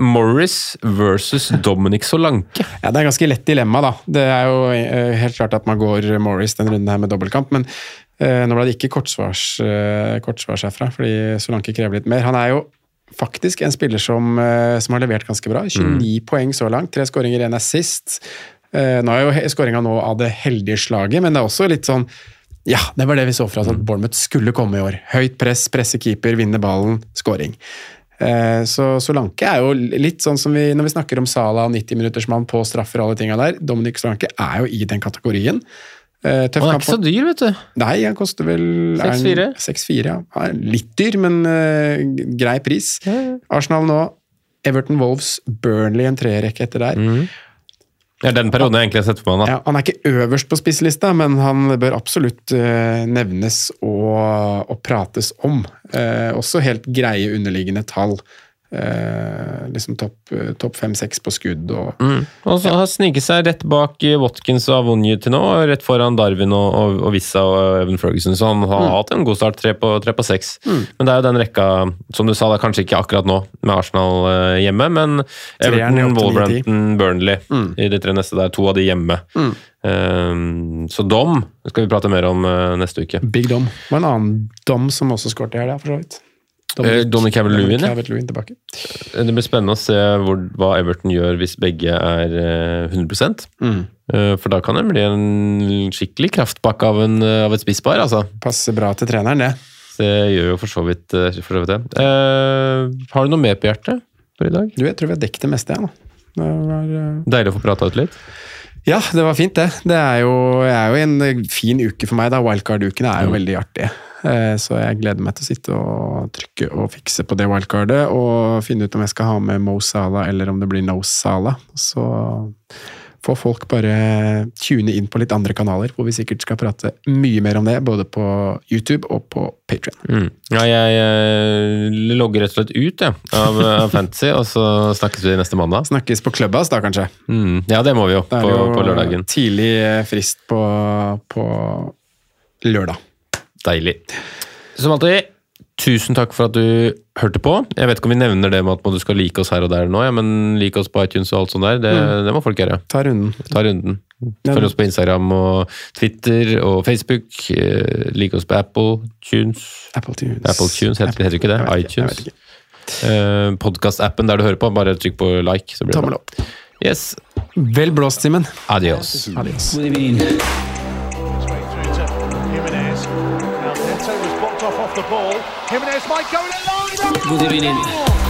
Morris versus Dominic Solanke. Ja, Det er ganske lett dilemma, da. Det er jo eh, helt klart at man går Morris den runden her med dobbeltkamp, men eh, nå ble det ikke kortsvars, uh, kortsvars herfra, fordi Solanke krever litt mer. Han er jo faktisk en spiller som, eh, som har levert ganske bra. 29 poeng så langt, tre skåringer, én assist. Eh, nå er jo skåringa nå av det heldige slaget, men det er også litt sånn ja, det var det vi så for oss at Bournemouth skulle komme i år. Høyt press, presse keeper, vinne ballen, skåring. Eh, Så Solanke er jo litt sånn som vi, når vi snakker om Sala og 90-minuttersmann på straffer og alle tinga der. Dominic Solanke er jo i den kategorien. Eh, tøff Han er kamp ikke så dyr, vet du. Nei, han koster vel er 6-4. 6-4, ja. Litt dyr, men uh, grei pris. Arsenal nå. Everton Wolves, Burnley en treerrekke etter der. Mm. Er den perioden jeg egentlig har sett for meg. da. Ja, han er ikke øverst på spisslista, men han bør absolutt uh, nevnes og, og prates om. Uh, også helt greie underliggende tall. Eh, liksom topp eh, topp fem-seks på skudd og Mm. Og så har sniket seg rett bak eh, Watkins og Avonje til nå, og rett foran Darwin og, og, og Vissa og Evan Ferguson, så han har Mm. hatt en god start, tre på, tre på seks. Men det er jo den rekka, som du sa, det er kanskje ikke akkurat nå med Arsenal eh, hjemme, men Everton. Wolverhampton, Burnley Mm. i de tre neste der, to av de hjemme. Mm. Um, så Dom skal vi prate mer om neste uke. Big Dom. Det var en annen Dom som også skåret i helga, for så vidt. Eh, Dominic Calvert-Lewin. Calvert-Lewin tilbake. Det blir spennende å se hvor, hva Everton gjør hvis begge er eh, 100 Mm. Eh, For da kan det bli en skikkelig kraftpakke av, en, eh, av et spisspar, altså. Passer bra til treneren, det. Det gjør jo for så vidt, eh, for så vidt det. Eh, har du noe mer på hjertet for i dag? Du, jeg tror vi har dekket det meste, jeg, nå. Det var, uh... Deilig å få prata ut litt. Ja, det var fint, det. Det er jo, er jo en eh, fin uke for meg. da. Wildcard-ukene er jo veldig artige. Eh, Så jeg gleder meg til å sitte og trykke og fikse på det wildcardet. Og finne ut om jeg skal ha med Mo Salah eller om det blir No Salah. Så får folk bare tune inn på litt andre kanaler, hvor vi sikkert skal prate mye mer om det. Både på YouTube og på Patrion. Mm. Ja, jeg eh, logger rett og slett ut jeg, av, av Fantasy, og så snakkes vi neste mandag. Snakkes på Clubhouse da, kanskje. Mm. Ja, det må vi jo, Det er på, jo på lørdagen. tidlig eh, frist på, på lørdag. Deilig. Som alltid, tusen takk for at du hørte på. Jeg vet ikke om vi nevner det med at du skal like oss her og der nå, ja, men like oss på iTunes og alt sånt der. Det, Mm. det må folk gjøre. Ta runden. Ta runden. Følg oss på Instagram og Twitter og Facebook. Eh, like oss på Apple Tunes. Apple Tunes. Apple Tunes heter, heter ikke det? Jeg vet ikke, iTunes. Uh, Podkast-appen der du hører på. Bare trykk på like, så blir det Tommel bra. opp. Yes. Vel blåst, Simen. Adios. Adios. Good might go in alone. Good evening.